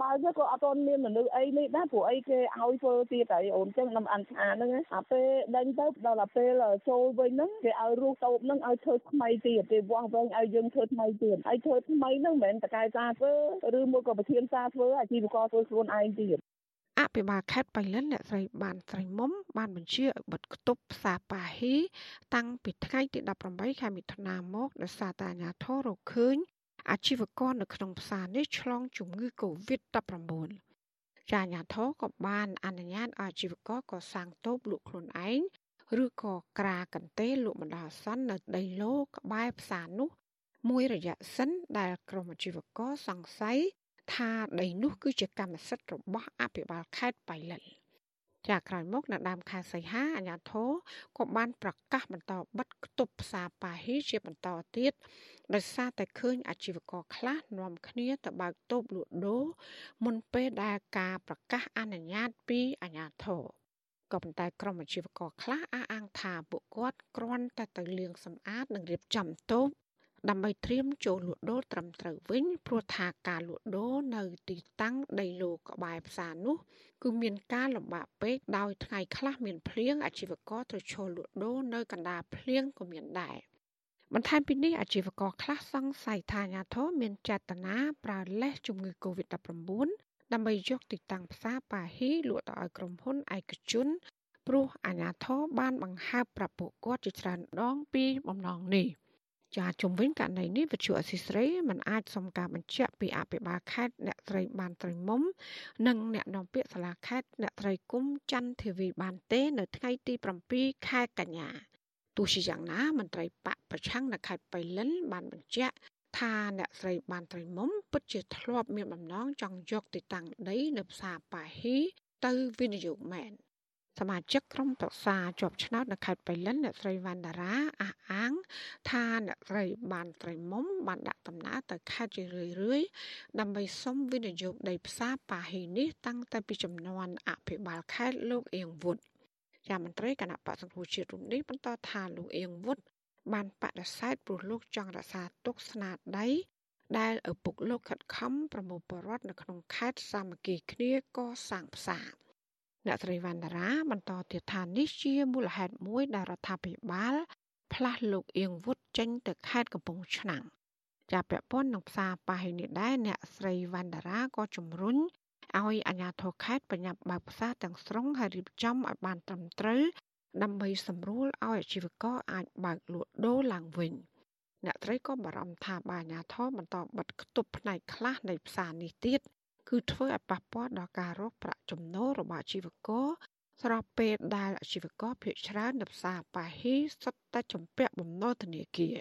បើទៅក៏អត់ទាន់មានមនុស្សអីនេះដែរព្រោះអីគេឲ្យធ្វើទៀតហើយអូនចឹងខ្ញុំអានថាហ្នឹងអាពេលដេញទៅដល់តែពេលចូលវិញហ្នឹងគេឲ្យរស់តូបហ្នឹងឲ្យធ្វើថ្មីទៀតគេវាស់វែងឲ្យយើងធ្វើថ្មីទៀតហើយធ្វើថ្មីហ្នឹងមិនមែនតកែសារធ្វើឬមួយក៏ប្រធានសារធ្វើអាជីវករធ្វើខ្លួនឯងទៀតអភិបាលខេត្តបៃលិនអ្នកស្រីបានស្រីមុំបានបញ្ជាឲ្យបិទគប់ផ្សារប៉ាហ៊ីតាំងពីថ្ងៃទី18ខែមិថុនាមកដោយសារតែអាជ្ញាធររកឃើញ អាជីវករនៅក្នុងផ្សារនេះឆ្លងជំងឺ Covid-19 ចាអាជ្ញាធរក៏បានអនុញ្ញាតឲ្យអាជីវករកសាងតូបលក់ខ្លួនឯងឬក៏ក្រាកន្ទេលលក់បណ្ដោះអាសន្ននៅដីឡូក្បែរផ្សារនោះ មួយរយៈសិនដែលក្រុមអាជីវករសង្ស័យថាដីនោះគឺជាកម្មសិទ្ធិរបស់អភិបាលខេត្តបៃលិន ចាក្រោយមកនៅដើមខែសីហាអាជ្ញាធរក៏បានប្រកាសបន្តបិទគប់ផ្សារប៉ាហ៊ីជាបន្តទៀតដោយសារតែឃើញអាជីវករខ្លះនាំគ្នាទៅបើកតូបលក់ដូរមុនពេលដែលការប្រកាសអនុញ្ញាតពីអាជ្ញាធរក៏ប៉ុន្តែក្រុមអាជីវករខ្លះអះអាងថាពួកគាត់គ្រាន់តែទៅលាងសម្អាតនិងរៀបចំតូប ដើម្បីត្រៀមចូលលក់ដូរត្រឹមត្រូវវិញព្រោះថាការលក់ដូរនៅទីតាំងដីឡូក្បែរផ្សារនោះ គឺមានការលំបាកពេកដោយថ្ងៃខ្លះមានភ្លៀងអាជីវករត្រូវឈរលក់ដូរនៅកណ្ដាលភ្លៀងក៏មានដែរបន្ថែមពីនេះអាជីវករខ្លះសង្ស័យថាអាញាធរមានចេតនាប្រើលេសជំងឺ Covid-19 ដើម្បីយកទីតាំងផ្សារប៉ាហ៊ីលក់ទៅឲ្យក្រុមហ៊ុនឯកជនព្រោះអាញាធរបានបង្ហើបប្រាប់ពួកគាត់ជាច្រើនដងពីបំណងនេះ។ ចាជំវិញករណីនេះវិទ្យុអសីស្រីមិនអាចសុំការបញ្ជាក់ពីអភិបាលខេត្តអ្នកត្រីបានត្រីមុំ និងអ្នកនាំពាក្យសាលាខេត្តអ្នកត្រីគុំច័ន្ទធីវីបានទេនៅថ្ងៃទី7ខែកញ្ញាទោះជាយ៉ាងណាមន្ត្រីបកប្រឆាំងនៅខេត្តបៃលិនបានបញ្ជាក់ថាអ្នកស្រីបានត្រីមុំពិតជាធ្លាប់មានបំណងចង់យកទីតាំងដីនៅផ្សារប៉ាហ៊ីទៅវិនិយោគមែន សមាជិកក្រុមប្រឹក្សាជាប់ឆ្នោតនៅខេត្តបៃលិនអ្នកស្រីវណ្ណរាអះអាង ថាអ្នកស្រីបានត្រីមុំបានដាក់ដំណើរទៅខេត្តជារឿយរឿយដើម្បីសុំវិនិយោគដីផ្សារប៉ាហ៊ីនេះតាំងតែពីចំនួនអភិបាលខេត្តលោកអៀងវុតជាមន្ត្រីគណៈបក្សសង្គ្រោះជាតិរូបនេះបន្តថាលោកអៀងវុតបានបដិសេធព្រោះលោកចង់រក្សាទុកស្នាដៃដែលឪពុកលោកខិតខំប្រមូលបរដ្ឋនៅក្នុងខេត្តសាមគ្គីគ្នាកសាងផ្សារ អ្នកស្រីវណ្ណរាបន្តទៀតថានេះជាមូលហេតុមួយដែលរដ្ឋាភិបាល ផ្លាស់លោកអៀងវុតចេញទៅខេត្តកំពង់ឆ្នាំងជាពាក់ព័ន្ធនឹងផ្សារប៉ាហេនេះដែរអ្នកស្រីវណ្ណរាក៏ជំរុញឲ្យអាជ្ញាធរខេត្តបញ្ញាប់បើកផ្សារទាំងស្រុងហើយរៀបចំឲ្យបានត្រឹមត្រូវដើម្បីសម្រួលឲ្យអាជីវករអាចបើកលក់ដូរឡើងវិញអ្នកត្រីក៏បារម្ភថាបើអាជ្ញាធរបន្តបិទគប់ផ្នែកខ្លះនៃផ្សារនេះទៀត គឺធ្វើឲ្យប៉ះពាល់ដល់ការរកប្រាក់ចំណូលរបស់អាជីវករស្របពេលដែលអាជីវករភាគច្រើននៅផ្សារប៉ាហ៊ីសុទ្ធតែជំពាក់បំណុលធនាគារ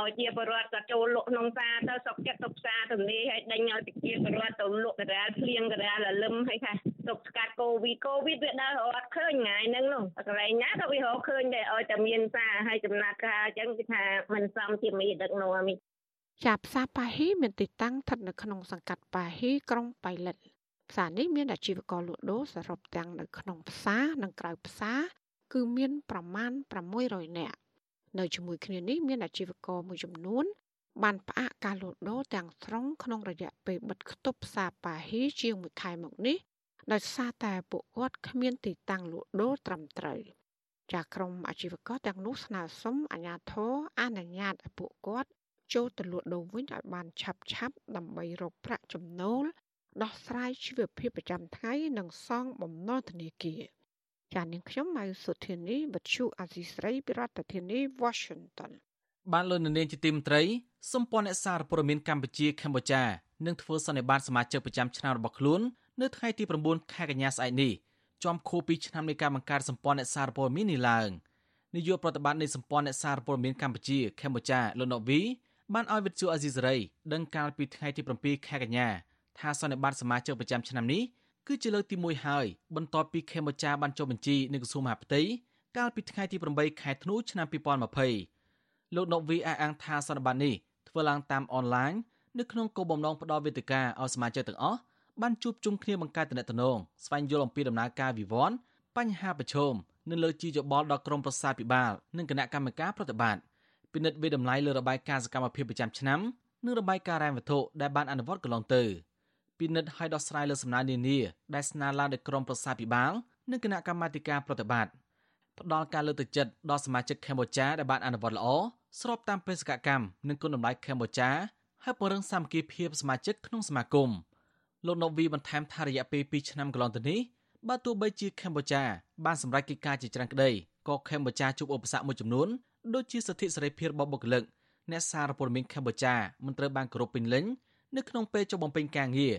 ឲ្យជាបរិវត្តក៏ចូលលក់ក្នុងផ្សារទៅសុកចិត្តទៅផ្សារទៅនេះឲ្យដេញឲ្យប្រជាពលរដ្ឋទៅលក់កដាលភ្លៀងកដាលលឹមហើយថាទប់ស្កាត់កូវីដកូវីដវាដើររត់ឃើញថ្ងៃហ្នឹងនោះកន្លែងណាក៏វារកឃើញដែរឲ្យតែមានសារឲ្យចំណាត់ការអញ្ចឹងគឺថាមិនសមជាមេដឹកនាំនេះ ជាផ្សារប៉ាហ៊ីមានទីតាំងស្ថិតនៅក្នុងសង្កាត់ប៉ាហ៊ីក្រុងបៃលិនផ្សារនេះមានអាជីវករលក់ដូរសរុបទាំងនៅក្នុងផ្សារនិងក្រៅផ្សារគឺមានប្រមាណ600នាក់នៅជាមួយគ្នានេះមានអាជីវករមួយចំនួន បានផ្អាកការលក់ដូរទាំងស្រុងក្នុងរយៈពេលបិទគប់ផ្សារប៉ាហ៊ីជាង1ខែមកនេះដោយសារតែពួកគាត់គ្មានទីតាំងលក់ដូរត្រឹមត្រូវចាក្រុមអាជីវករទាំងនោះស្នើសុំអាជ្ញាធរអនុញ្ញាតឲ្យពួកគាត់ ចូលទៅលក់ដូរវិញឲ្យបានឆាប់ឆាប់ដើម្បីរកប្រាក់ចំណូលដោះស្រាយជីវភាពប្រចាំថ្ងៃនិងសងបំណុលធនាគារចានាងខ្ញុំម៉ៅសុធានីវັດឈូអាស៊ីស្រីពីរដ្ឋធានី Washington បានលោកនាងជាទីមត្រីសម្ព័ន្ធអ្នកសារព័ត៌មានកម្ពុជាកម្ពុជានឹងធ្វើសន្និបាតសមាជិកប្រចាំឆ្នាំរបស់ខ្លួននៅថ្ងៃទី9ខែកញ្ញាស្អែកនេះចំខួប2ឆ្នាំនៃការបង្កើតសម្ព័ន្ធអ្នកសារព័ត៌មាននេះឡើងនាយកប្រតិបត្តិនៃសម្ព័ន្ធអ្នកសារព័ត៌មានកម្ពុជាកម្ពុជាលោកណូវី បានឲ្យវិទ្យុអាស៊ីសេរីដឹងកាលពីថ្ងៃទី7ខែកញ្ញាថាសន្និបាតសមាជិកប្រចាំឆ្នាំនេះគឺជាលើកទី1ហើយបន្ទាប់ពីកម្ពុជាបានចុះបញ្ជីនៅក្រសួងមហាផ្ទៃកាលពីថ្ងៃទី8ខែធ្នូឆ្នាំ2020លោកណូវីអះអាងថាសន្និបាតនេះធ្វើឡើងតាមអនឡាញនៅក្នុងគោលបំណងផ្ដល់វេទិកាឲ្យសមាជិកទាំងអស់បានជួបជុំគ្នាបង្កើតទំនាក់ទំនងស្វែងយល់អំពីដំណើរការវិវត្តបញ្ហាប្រឈមនៅលើជីវបលដល់ក្រមប្រសាភិបាលនិងគណៈកម្មការប្រតិបត្តិ ពិនិត្យវិតម្លៃលើរបាយការណ៍សកម្មភាពប្រចាំឆ្នាំនិងរបាយការណ៍រ៉ែវត្ថុដែលបានអនុវត្តកន្លងទៅពិនិត្យឲ្យដោះស្រាយលើសំណើនានាដែលស្នើឡើងដោយក្រមប្រសាភិបាលនិងគណៈកម្មាធិការប្រតិបត្តិផ្ដល់ការលើកទឹកចិត្តដល់សមាជិកកម្ពុជាដែលបានអនុវត្តល្អស្របតាមបេសកកម្មនិងគុណតម្លៃកម្ពុជាហើយពង្រឹងសាមគ្គីភាពសមាជិកក្នុងសមាគមលោកណូវីបន្ថែមថារយៈពេល2ឆ្នាំកន្លងទៅនេះបើទោះបីជាកម្ពុជាបានសម្រេចកិច្ចការជាច្រើនក្តីក៏កម្ពុជាជួបឧបសគ្គមួយចំនួន ដូចជាសិទ្ធិសេរីភាពរបស់បុគ្គលិកអ្នកសារព័ត៌មានកម្ពុជាមិនត្រូវបានគោរពពេញលេញនៅក្នុងពេលចុះបំពេញការងារ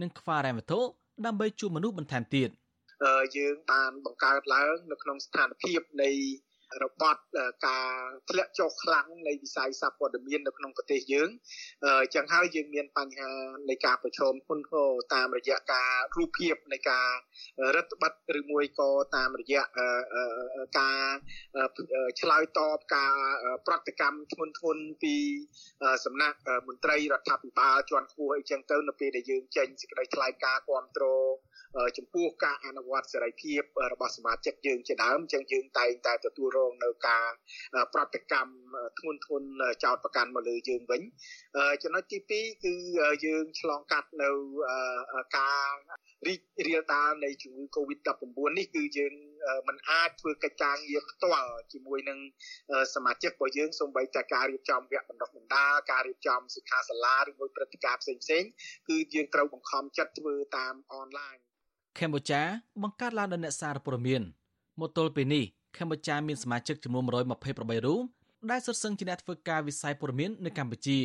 និងខ្វះរ៉ែវត្ថុដើម្បីជួបមនុស្សបន្ថែមទៀតយើងបានបង្កើតឡើងនៅក្នុងស្ថានភាពនៃ របត់ការធ្លាក់ចុះខ្លាំងនៃវិស័យសាព័ត៌មាននៅក្នុងប្រទេសយើងអញ្ចឹងហើយយើងមានបញ្ហានៃការប្រឈមធ្ងន់ធ្ងរតាមរយៈការរូបភាពនៃការរដ្ឋបတ်ឬមួយក៏តាមរយៈការឆ្លើយតបការប្រតិកម្មធ្ងន់ធ្ងរពីសំណាក់មន្ត្រីរដ្ឋាភិបាលជាន់ខ្ពស់អីចឹងទៅនៅពេលដែលយើងចេញសេចក្តីថ្លែងការណ៍គ្រប់គ្រងចំពោះការអនុវត្តសេរីភាពរបស់សមាជិកយើងជាដើមអញ្ចឹងយើងតែងតែទទួលរងនៅការប្រតិកម្មធ្ងន់ធ្ងរចោតប្រកាន់មកលើយើងវិញចំណុចទី2គឺយើងឆ្លងកាត់នៅការរីករាលដាលនៃជំងឺ Covid-19 នេះគឺយើងមិនអាចធ្វើកិច្ចការងារផ្ទាល់ជាមួយនឹងសមាជិករបស់យើងសូម្បីតែការរៀបចំវគ្គបណ្ដុះបណ្ដាលការរៀបចំសិក្ខាសាលាឬមួយព្រឹត្តិការណ៍ផ្សេងៗគឺយើងត្រូវបង្ខំចិត្តធ្វើតាមអនឡាញកម្ពុជាបង្កើតឡើងដោយអ្នកសារព័ត៌មានមកទល់ពេលនេះ កម្ពុជាមានសមាជិកចំនួន128រូបដែលសុទ្ធសឹងជាអ្នកធ្វើការវិស័យព័ត៌មាននៅកម្ពុជា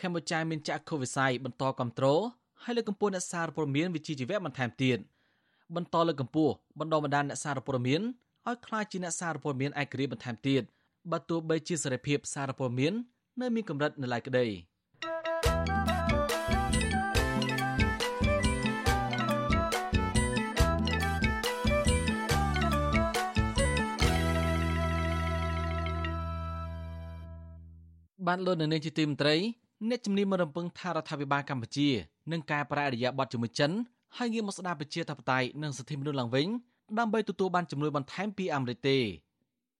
កម្ពុជាមានចក្ខុវិស័យបន្តគ្រប់គ្រងហើយលើកកម្ពស់អ្នកសារព័ត៌មានវិជ្ជាជីវៈបន្ថែមទៀតបន្តលើកកម្ពស់បណ្ដុំបណ្ដាលអ្នកសារព័ត៌មានឲ្យក្លាយជាអ្នកសារព័ត៌មានឯករាជ្យបន្ថែមទៀតបើទោះបីជាសេរីភាពសារព័ត៌មាននៅមានកម្រិតនៅឡើយក្តី។ បានលោកនៅនាងជាទីមន្ត្រីអ្នកជំនាញមរំពឹងថារដ្ឋាភិបាលកម្ពុជានឹងកែប្រែអរិយាប័ត្រជាមួយចិនហើយងាកមកស្ដារប្រជាធិបតេយ្យនិងសិទ្ធិមនុស្សឡើងវិញដើម្បីទទួលបានជំនួយបន្ថែមពីអាមេរិកទេ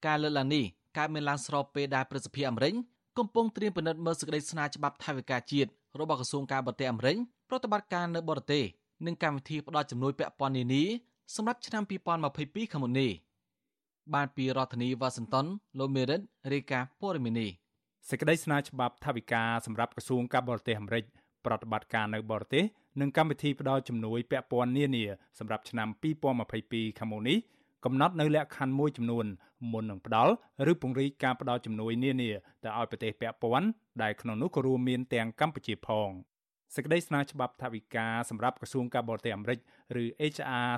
ការលើកឡើងនេះកើតមានឡើងស្របពេលដែលប្រសិទ្ធភាពអាមេរិកកំពុងត្រៀមពិនិត្យមើលសេចក្តីស្នើច្បាប់ថវិកាជាតិរបស់ក្រសួងការបរទេសអាមេរិកប្រតិបត្តិការនៅបរទេសនិងកម្មវិធីផ្តល់ជំនួយពាក់ព័ន្ធនានាសម្រាប់ឆ្នាំ2022ខាងមុខនេះបានពីរដ្ឋធានីវ៉ាស៊ីនតោនលោកមេរិតរាយការណ៍ព័ត៌មាននេះ សេចក្តីស្នើច្បាប់ថវិកាសម្រាប់ក្រសួងការបរទេសអាមេរិកប្រតិបត្តិការនៅបរទេសនិងកម្មវិធីផ្ដល់ជំនួយពាក់ព័ន្ធនានាសម្រាប់ឆ្នាំ2022ខាងមុខនេះកំណត់នៅលក្ខខណ្ឌមួយចំនួនមុននឹងផ្ដល់ឬពង្រីកការផ្ដល់ជំនួយនានាទៅឲ្យប្រទេសពាក់ព័ន្ធដែលក្នុងនោះក៏រួមមានទាំងកម្ពុជាផងសេចក្តីស្នើច្បាប់ថវិកាសម្រាប់ក្រសួងការបរទេសអាមេរិកឬ HR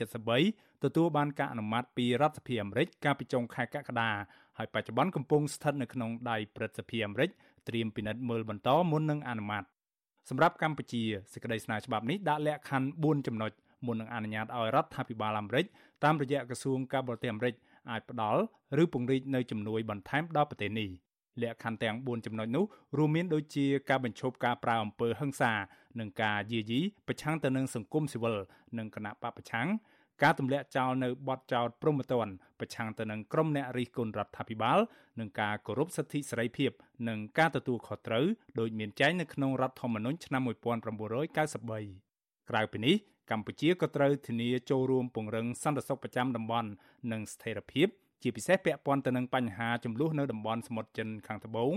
4373ទទួលបានការអនុម័តពីរដ្ឋសភាអាមេរិកកាលពីចុងខែកក្កដា ហើយបច្ចុប្បន្នកំពុងស្ថិតនៅក្នុងដៃព្រឹទ្ធសភាអាមេរិកត្រៀមពិនិត្យមើលបន្តមុននឹងអនុម័តសម្រាប់កម្ពុជាសេចក្តីស្នើច្បាប់នេះដាក់លក្ខខណ្ឌ4ចំណុចមុននឹងអនុញ្ញាតឲ្យរដ្ឋាភិបាលអាមេរិកតាមរយៈក្រសួងការបរទេសអាមេរិកអាចផ្ដល់ឬពង្រីកនៅជំនួយបន្ថែមដល់ប្រទេសនេះលក្ខខណ្ឌទាំង4ចំណុចនោះរួមមានដូចជាការបញ្ឈប់ការប្រើអំពើហិង្សានិងការយាយីប្រឆាំងទៅនឹងសង្គមស៊ីវិលនិងគណៈបពប្រឆាំង ការទម្លាក់ចោលនៅបទចោតព្រហ្មទណ្ឌប្រឆាំងទៅនឹងក្រុមអ្នករិះគន់រដ្ឋាភិបាលនិងការគោរពសិទ្ធិសេរីភាពនិងការទទួលខុសត្រូវដោយមានចែងនៅក្នុងរដ្ឋធម្មនុញ្ញឆ្នាំ1993ក្រៅពីនេះកម្ពុជាក៏ត្រូវធានាចូលរួមពង្រឹងសន្តិសុខប្រចាំតំបន់និងស្ថិរភាពជាពិសេសពាក់ព័ន្ធទៅនឹងបញ្ហាចំនួននៅតំបន់សមុទ្រចិនខាងត្បូង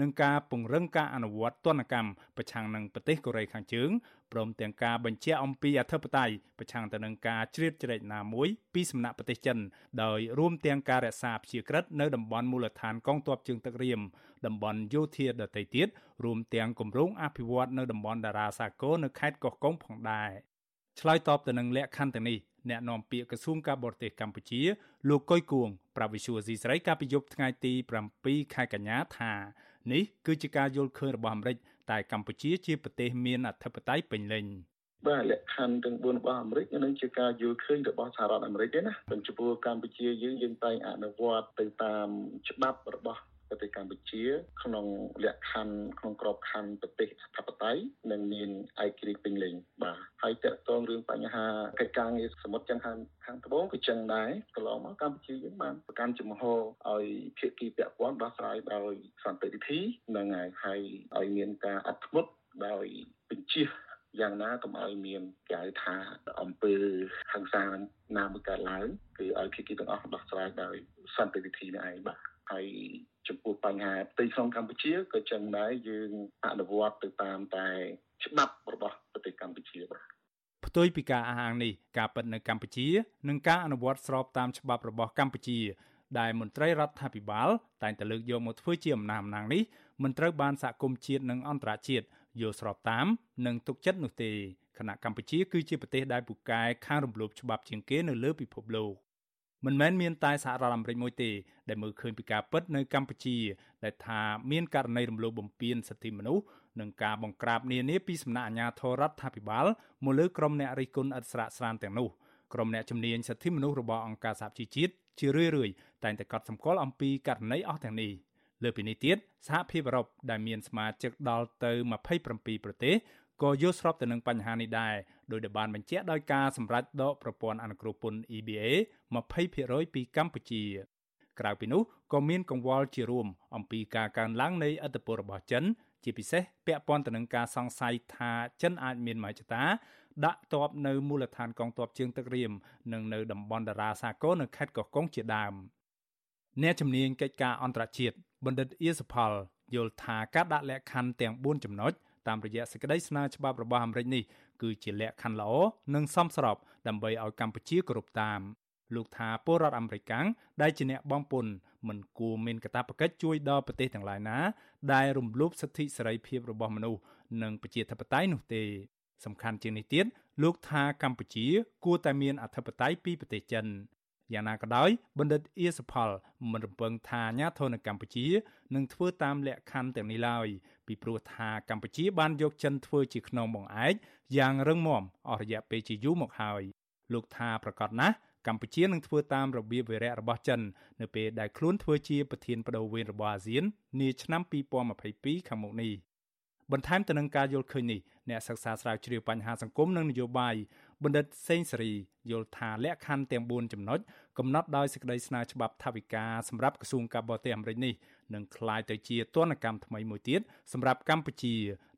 និងការពង្រឹងការអនុវត្តទណ្ឌកម្មប្រឆាំងនឹងប្រទេសកូរ៉េខាងជើងព្រមទាំងការបញ្ជាក់អំពីអធិបតេយ្យប្រឆាំងទៅនឹងការជ្រៀតជ្រែកណាមួយពីសំណាក់ប្រទេសចិនដោយរួមទាំងការរក្សាព្យាក្រឹតនៅតំបន់មូលដ្ឋានកងទ័ពជើងទឹករៀមតំបន់យោធាដទៃទៀតរួមទាំងគម្រោងអភិវឌ្ឍនៅតំបន់តារាសាគរនៅខេត្តកោះកុងផងដែរឆ្លើយតបទៅនឹងលក្ខខណ្ឌទាំងនេះអ្នកនាំពាក្យក្រសួងការបរទេសកម្ពុជា លោកកុយគួងប្រាវិសុយស៊ីស្រីកាលពីយប់ថ្ងៃទី7ខែកញ្ញាថា នេះគឺជាការយល់ឃើញរបស់អាមេរិកតែកម្ពុជាជាប្រទេសមានអធិបតេយ្យពេញលេញបាទលក្ខខណ្ឌទាំង4របស់អាមេរិកនឹងជាការយល់ឃើញរបស់សហរដ្ឋអាមេរិកទេណាចំពោះកម្ពុជាយើងយើងតែងអនុវត្តទៅតាមច្បាប់របស់ ប្រទេសកម្ពុជា ក្នុងលក្ខខណ្ឌក្នុងក្របខណ្ឌប្រទេសអធិបតេយ្យនិងមានឯករាជ្យពេញលេញបាទហើយតកតងរឿងបញ្ហាកិច្ចការងារសមុទ្រចឹងខាងខាងត្បូងក៏ចឹងដែរកន្លងមកកម្ពុជាយើងបានប្រកាន់ជំហរឲ្យភាគីពាក់ព័ន្ធដោះស្រាយដោយសន្តិវិធីនឹងហើយឲ្យមានការអត់ធ្មត់ដោយបញ្ជាយ៉ាងណាកុំឲ្យមានគេហៅថាអំពើហិង្សាណាមួយកើតឡើងគឺឲ្យភាគីទាំងអស់ដោះស្រាយដោយសន្តិវិធីនេះឯងបាទហើយ ចំពោះបញ្ហាផ្ទៃក្នុងកម្ពុជាក៏ចឹងដែរយើងអនុវត្តទៅតាមតែច្បាប់របស់ប្រទេសកម្ពុជាបាទផ្ទុយពីការអះអាងនេះការពិតនៅកម្ពុជានឹងការអនុវត្តស្របតាមច្បាប់របស់កម្ពុជា ដែលមន្ត្រីរដ្ឋាភិបាល តែងតែលើកយកមកធ្វើជាអំណះអំណាងនេះមិនត្រូវបានសហគមន៍ជាតិនិងអន្តរជាតិយល់ស្របតាម និងទុកចិត្តនោះទេខណៈកម្ពុជាគឺជាប្រទេសដែលពូកែខាងរំលោភច្បាប់ជាងគេនៅលើពិភពលោក មិនមែនមានតែសហរដ្ឋអាមេរិកមួយទេដែលមើលឃើញពីការពិតនៅកម្ពុជាដែលថាមានករណីរំលោភបំពានសិទ្ធិមនុស្សនិងការបង្ក្រាបនានាពីសំណាក់អាជ្ញាធររដ្ឋាភិបាលមកលើក្រុមអ្នករិះគន់ឥតស្រាកស្រានទាំងនោះក្រុមអ្នកជំនាញសិទ្ធិមនុស្សរបស់អង្គការសហជីវជាតិជារឿយៗតែងតែកត់សម្គាល់អំពីករណីអស់ទាំងនេះលើពីនេះទៀតសហភាពអឺរ៉ុបដែលមានសមាជិកដល់ទៅ27ប្រទេសក៏យល់ស្របទៅនឹងបញ្ហានេះដែរ ដោយដែលបានបញ្ជាក់ដោយការសម្រេចដកប្រព័ន្ធអនុគ្រោះពន្ធ EBA 20%ពីកម្ពុជាក្រៅពីនោះក៏មានកង្វល់ជារួមអំពីការកើនឡើងនៃឥទ្ធិពលរបស់ចិន ជាពិសេសពាក់ព័ន្ធទៅនឹងការសង្ស័យថាចិនអាចមានមហិច្ឆតាដាក់ទ័ពនៅមូលដ្ឋានកងទ័ពជើងទឹករៀមនិងនៅតំបន់តារាសាគរនៅខេត្តកោះកុងជាដើមអ្នកជំនាញកិច្ចការអន្តរជាតិបណ្ឌិតអៀសផលយល់ថាការដាក់លក្ខខណ្ឌទាំង4ចំណុច តាមរយៈសេចក្តីស្នើច្បាប់របស់អាមេរិកនេះគឺជាលក្ខខណ្ឌល្អនិងសមស្របដើម្បីឲ្យកម្ពុជាគោរពតាមលោកថាពលរដ្ឋអាមេរិកកាំងដែលជាអ្នកបងពុនមិនគួរមានកាតព្វកិច្ចជួយដល់ប្រទេសទាំងឡាយណាដែលរំលោភសិទ្ធិសេរីភាពរបស់មនុស្សនិងប្រជាធិបតេយ្យនោះទេសំខាន់ជាងនេះទៀតលោកថាកម្ពុជា គួរតែមានអធិបតេយ្យពីប្រទេសចិនយ៉ាងណាក៏ដោយបណ្ឌិតអៀសផលមិនរំពឹងថាអាញាធននៅកម្ពុជានឹងធ្វើតាមលក្ខខណ្ឌទាំងនេះឡើយ ពីព្រោះថាកម្ពុជាបានយកចិនធ្វើជាខ្នងបង្អែកយ៉ាងរឹងមាំអស់រយៈពេលជាយូរមកហើយលោកថាប្រកាសណាស់កម្ពុជានឹងធ្វើតាមរបៀបវិរៈរបស់ចិននៅពេលដែលខ្លួនធ្វើជាប្រធានបដូវវេនរបស់អាស៊ាននាឆ្នាំ2022ខាងមុខនេះបន្ថែមទៅនឹងការយល់ឃើញនេះអ្នកសិក្សាស្រាវជ្រាវបញ្ហាសង្គមនិងនយោបាយ បណ្ឌិតសេងសេរីយល់ថាលក្ខខណ្ឌទាំង4ចំណុចកំណត់ដោយសេចក្តីស្នើច្បាប់ថាវិការសម្រាប់ក្រសួងការបរទេសអាមេរិកនេះនឹងក្លាយទៅជាទណ្ឌកម្មថ្មីមួយទៀតសម្រាប់កម្ពុជា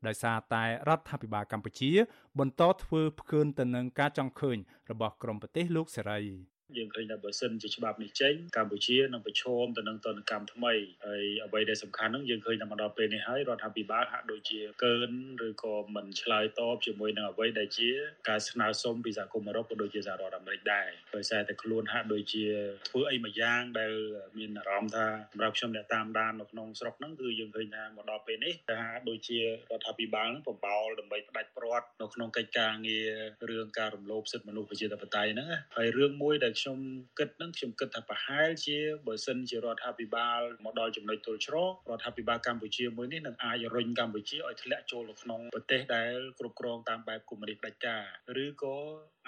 ដោយសារតែរដ្ឋាភិបាលកម្ពុជា បន្តធ្វើផ្កើនទៅនឹងការចង់ឃើញរបស់ក្រមប្រទេសលោកសេរី យើងឃើញថាបើសិនជាច្បាប់នេះចេញកម្ពុជានឹងប្រឈមទៅនឹងទណ្ឌកម្មថ្មីហើយអ្វីដែលសំខាន់នោះយើងឃើញថាមកដល់ពេលនេះហើយរដ្ឋាភិបាលហាក់ដូចជាកើនឬក៏មិនឆ្លើយតបជាមួយនឹងអ្វីដែលជាការស្នើសុំពីសហគមន៍អឺរ៉ុបក៏ដូចជាសហរដ្ឋអាមេរិកដែរដោយសារតែខ្លួនហាក់ដូចជាធ្វើអីមួយយ៉ាងដែលមានអារម្មណ៍ថាសម្រាប់ខ្ញុំអ្នកតាមដាននៅក្នុងស្រុកហ្នឹងគឺយើងឃើញថាមកដល់ពេលនេះថាដូចជារដ្ឋាភិបាលហ្នឹងបំបោលដើម្បីផ្ដាច់ព្រាត់នៅក្នុងកិច្ចការងាររឿងការរំលោភសិទ្ធិមនុស្សប្រជាធិបតេយ្យហ្នឹងហើយរឿងមួយដែលខ្ញុំគិតហ្នឹងខ្ញុំគិតថាប្រហែលជាបើសិនជារដ្ឋាភិបាលមកដល់ចំណុចទល់ច្រករដ្ឋាភិបាលកម្ពុជាមួយនេះនឹងអាចរុញកម្ពុជាឲ្យធ្លាក់ចូលទៅក្នុងប្រទេសដែលគ្រប់គ្រងតាមបែបកុម្មុយនីសផ្ដាច់ការឬក៏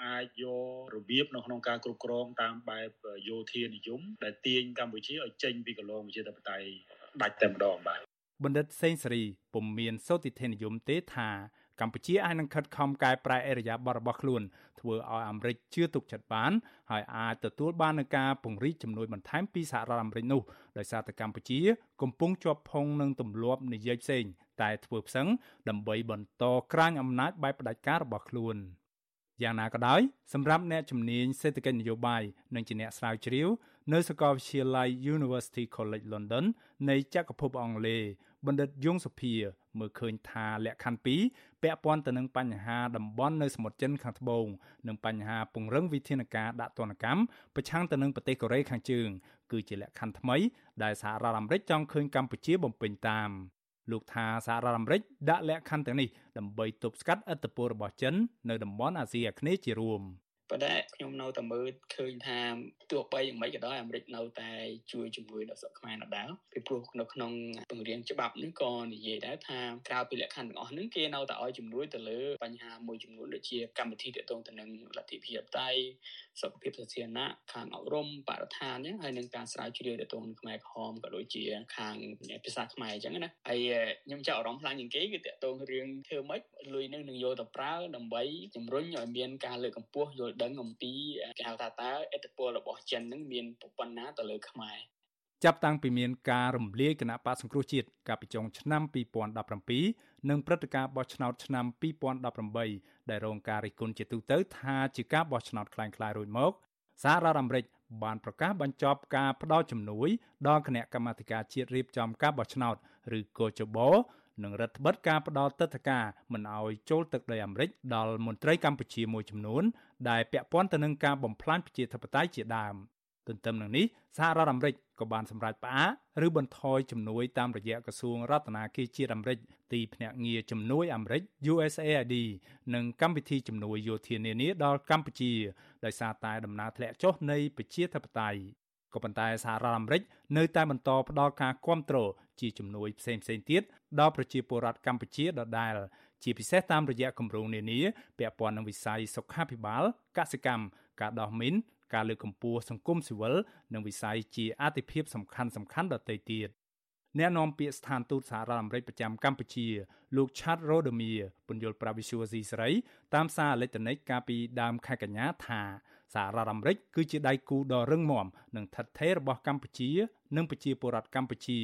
អាចយករបៀបនៅក្នុងការគ្រប់គ្រងតាមបែបយោធានិយមដែលទាញកម្ពុជាឲ្យចេញពីកន្លងប្រជាធិបតេយ្យដាច់តែម្ដងបាទបណ្ឌិតសេងសេរីពុំមានសោតិធិនិយមទេថា កម្ពុជាអាចនឹងខិតខំកែប្រែអរិយាប័ត្ររបស់ខ្លួនធ្វើឲ្យអាមេរិកជឿទុកចិត្តបានហើយអាចទទួលបាននឹងការពង្រីកជំនួយបន្ថែមពីសហរដ្ឋអាមេរិកនោះដោយសារតែកម្ពុជា កំពុងជាប់ផុងនឹងទម្លាប់និយាយផ្សេងតែធ្វើផ្សឹងដើម្បីបន្តក្រាញអំណាចបែបផ្ដាច់ការរបស់ខ្លួន យ៉ាងណាក៏ដោយសម្រាប់អ្នកជំនាញសេដ្ឋកិច្ចនយោបាយនិងជាអ្នកស្រាវជ្រាវនៅសាកលវិទ្យាល័យ University College London នៃចក្រភពអង់គ្លេសបណ្ឌិតយងសុភា មើលឃើញថាលក្ខខណ្ឌ2ពាក់ព័ន្ធទៅនឹងបញ្ហាតំបន់នៅសមុទ្រចិនខាងត្បូងនិងបញ្ហាពង្រឹងវិធានការដាក់ទណ្ឌកម្មប្រឆាំងទៅនឹងប្រទេសកូរ៉េខាងជើងគឺជាលក្ខខណ្ឌថ្មីដែលសហរដ្ឋអាមេរិកចង់ឃើញកម្ពុជាបំពេញតាម លោកថាសហរដ្ឋអាមេរិកដាក់លក្ខខណ្ឌទាំងនេះដើម្បីទប់ស្កាត់ឥទ្ធិពលរបស់ចិននៅតំបន់អាស៊ីអាគ្នេយ៍ជារួម។ ប៉ុន្តែខ្ញុំនៅតែមើលឃើញថាទោះបីយ៉ាងម៉េចក៏ដោយអាមេរិកនៅតែជួយជំនួយដល់ស្រុកខ្មែរដដែលពីព្រោះនៅក្នុងបង្រៀនច្បាប់នេះក៏និយាយដែរថាក្រៅពីលក្ខខណ្ឌទាំងអស់ហ្នឹងគេនៅតែឲ្យជំនួយទៅលើបញ្ហាមួយចំនួនដូចជាកម្មវិធីទាក់ទងទៅនឹងលទ្ធិប្រជាធិបតេយ្យសុខភាពសាធារណៈខាងអប់រំបរិស្ថានអញ្ចឹងហើយនឹងការស្រាវជ្រាវទាក់ទងនឹងខ្មែរក្រហមក៏ដូចជាខាងភាសាខ្មែរអញ្ចឹងណាហើយខ្ញុំចាប់អារម្មណ៍ខ្លាំងជាងគេគឺទាក់ទងរឿងធ្វើម៉េចលុយនឹងនឹងយកទៅប្រើដើម្បីជំរុញឲ្យមានការលើកកម្ពស់យល់ដឹងអំពីគេហៅថាតើឥទ្ធិពលរបស់ចិននឹងមានប៉ុណ្ណាទៅលើខ្មែរចាប់តាំងពីមានការរំលាយគណៈបកសង្គ្រោះជាតិកាលពីចុងឆ្នាំ2017និងព្រឹត្តិការណ៍បោះឆ្នោតឆ្នាំ2018ដែលរងការរិះគន់ជាទូទៅថាជាការបោះឆ្នោតคล้ายៗរួចមកសហរដ្ឋអាមេរិកបានប្រកាសបញ្ចប់ការផ្ដល់ជំនួយដល់គណៈកម្មាធិការជាតិរៀបចំការបោះឆ្នោតឬកោជប និងរដ្ឋបិទការផ្ដល់ទឹកធការមិនឲ្យចូលទឹកដីអាមេរិកដល់មន្ត្រីកម្ពុជាមួយចំនួន ដែលពាក់ព័ន្ធទៅនឹងការបំផ្លាញប្រជាធិបតេយ្យជាដើមទន្ទឹមនឹងនេះសហរដ្ឋអាមេរិកក៏បានសម្រេចផ្អាកឬបន្ថយជំនួយតាមរយៈក្រសួងរដ្ឋាភិបាលជាតិអាមេរិកទីភ្នាក់ងារជំនួយអាមេរិក USAID និងកម្មវិធីជំនួយយោធានានាដល់កម្ពុជាដោយសារតែដំណើរធ្លាក់ចុះនៃប្រជាធិបតេយ្យ ក៏ប៉ុន្តែសហរដ្ឋអាមេរិកនៅតែបន្តផ្ដល់ការគ្រប់គ្រងជាជំនួយផ្សេងផ្សេងទៀតដល់ប្រជាពលរដ្ឋកម្ពុជាដដែលជាពិសេសតាមរយៈគម្រោងនានាពាក់ព័ន្ធនឹងវិស័យសុខាភិបាលកសិកម្មការដោះមីនការលើកកម្ពស់សង្គមស៊ីវិលនិងវិស័យជាអាទិភាពសំខាន់សំខាន់ដទៃទៀតអ្នកនាំពាក្យស្ថានទូតសហរដ្ឋអាមេរិកប្រចាំកម្ពុជាលោក Chad Rodemir ពន្យល់ប្រាវិសុវស៊ីស្រីតាមសារអេឡិចត្រូនិកកាលពីដើមខែកញ្ញាថា សហរដ្ឋអាមេរិកគឺជាដៃគូដ៏រឹងមាំនិងថិតថេររបស់កម្ពុជា និងប្រជាពលរដ្ឋកម្ពុជា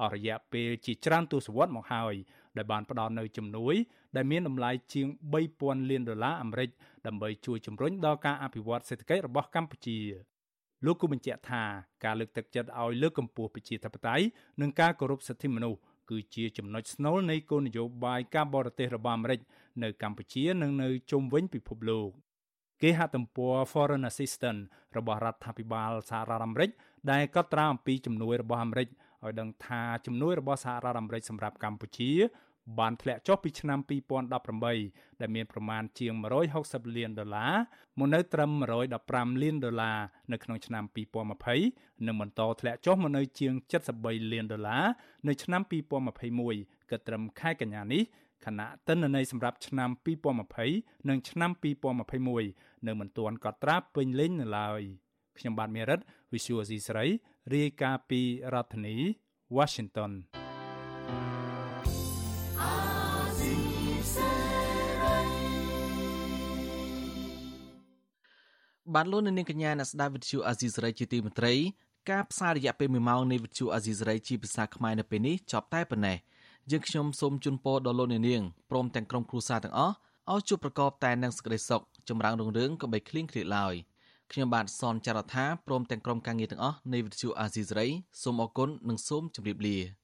អស់រយៈពេលជាច្រើនទសវត្សរ៍មកហើយដែលបានផ្ដល់នូវជំនួយ ដែលមានតម្លៃជាង3000លានដុល្លារអាមេរិកដើម្បីជួយជំរុញដល់ការអភិវឌ្ឍសេដ្ឋកិច្ចរបស់កម្ពុជាលោកគូបញ្ជាក់ថាការលើកទឹកចិត្តឲ្យលើកកម្ពស់ប្រជាធិបតេយ្យនិងការគោរពសិទ្ធិមនុស្សគឺជាចំណុចស្នូលនៃគោលនយោបាយការបរទេសរបស់អាមេរិកនៅកម្ពុជានិងនៅជុំវិញពិភពលោក គេហទំព័រ Foreign Assistance របស់រដ្ឋាភិបាលសហរដ្ឋអាមេរិកដែលកត់ត្រាអំពីជំនួយរបស់អាមេរិកឲ្យដឹងថាជំនួយរបស់សហរដ្ឋអាមេរិកសម្រាប់កម្ពុជាបានធ្លាក់ចុះពីឆ្នាំ2018ដែលមានប្រមាណជាង160លានដុល្លារមកនៅត្រឹម115លានដុល្លារនៅក្នុងឆ្នាំ2020និងបន្តធ្លាក់ចុះមកនៅជាង73លានដុល្លារនៅឆ្នាំ2021គិតត្រឹមខែកញ្ញានេះ ខណៈទិន្នន័យសម្រាប់ឆ្នាំ2020និងឆ្នាំ2021នៅមិនទាន់កត់ត្រាពេញលេញនៅឡើយខ្ញុំបាទមេរិត Visual C ស្រីរាយការណ៍ពីរដ្ឋធានី Washington បានលោកនៅនាងកញ្ញាអ្នកស្ដាប់វិទ្យុអាស៊ីសេរីជាទីមេត្រីការផ្សាយរយៈពេល1ម៉ោងនៃវិទ្យុអាស៊ីសេរីជាភាសាខ្មែរនៅពេលនេះចប់តែប៉ុណ្ណេះ យើងខ្ញុំសូមជូនពរដល់លោកអ្នកនាងព្រមទាំងក្រុមគ្រួសារទាំងអស់ឲ្យជួបប្រកបតែនឹងសេចក្តីសុខចម្រើនរុងរឿងកុំបីឃ្លៀងឃ្លាតឡើយខ្ញុំបាទសនចាររថាព្រមទាំងក្រុមការងារទាំងអស់នៃវិទ្យុអាស៊ីសេរីសូមអរគុណនិងសូមជម្រាបលា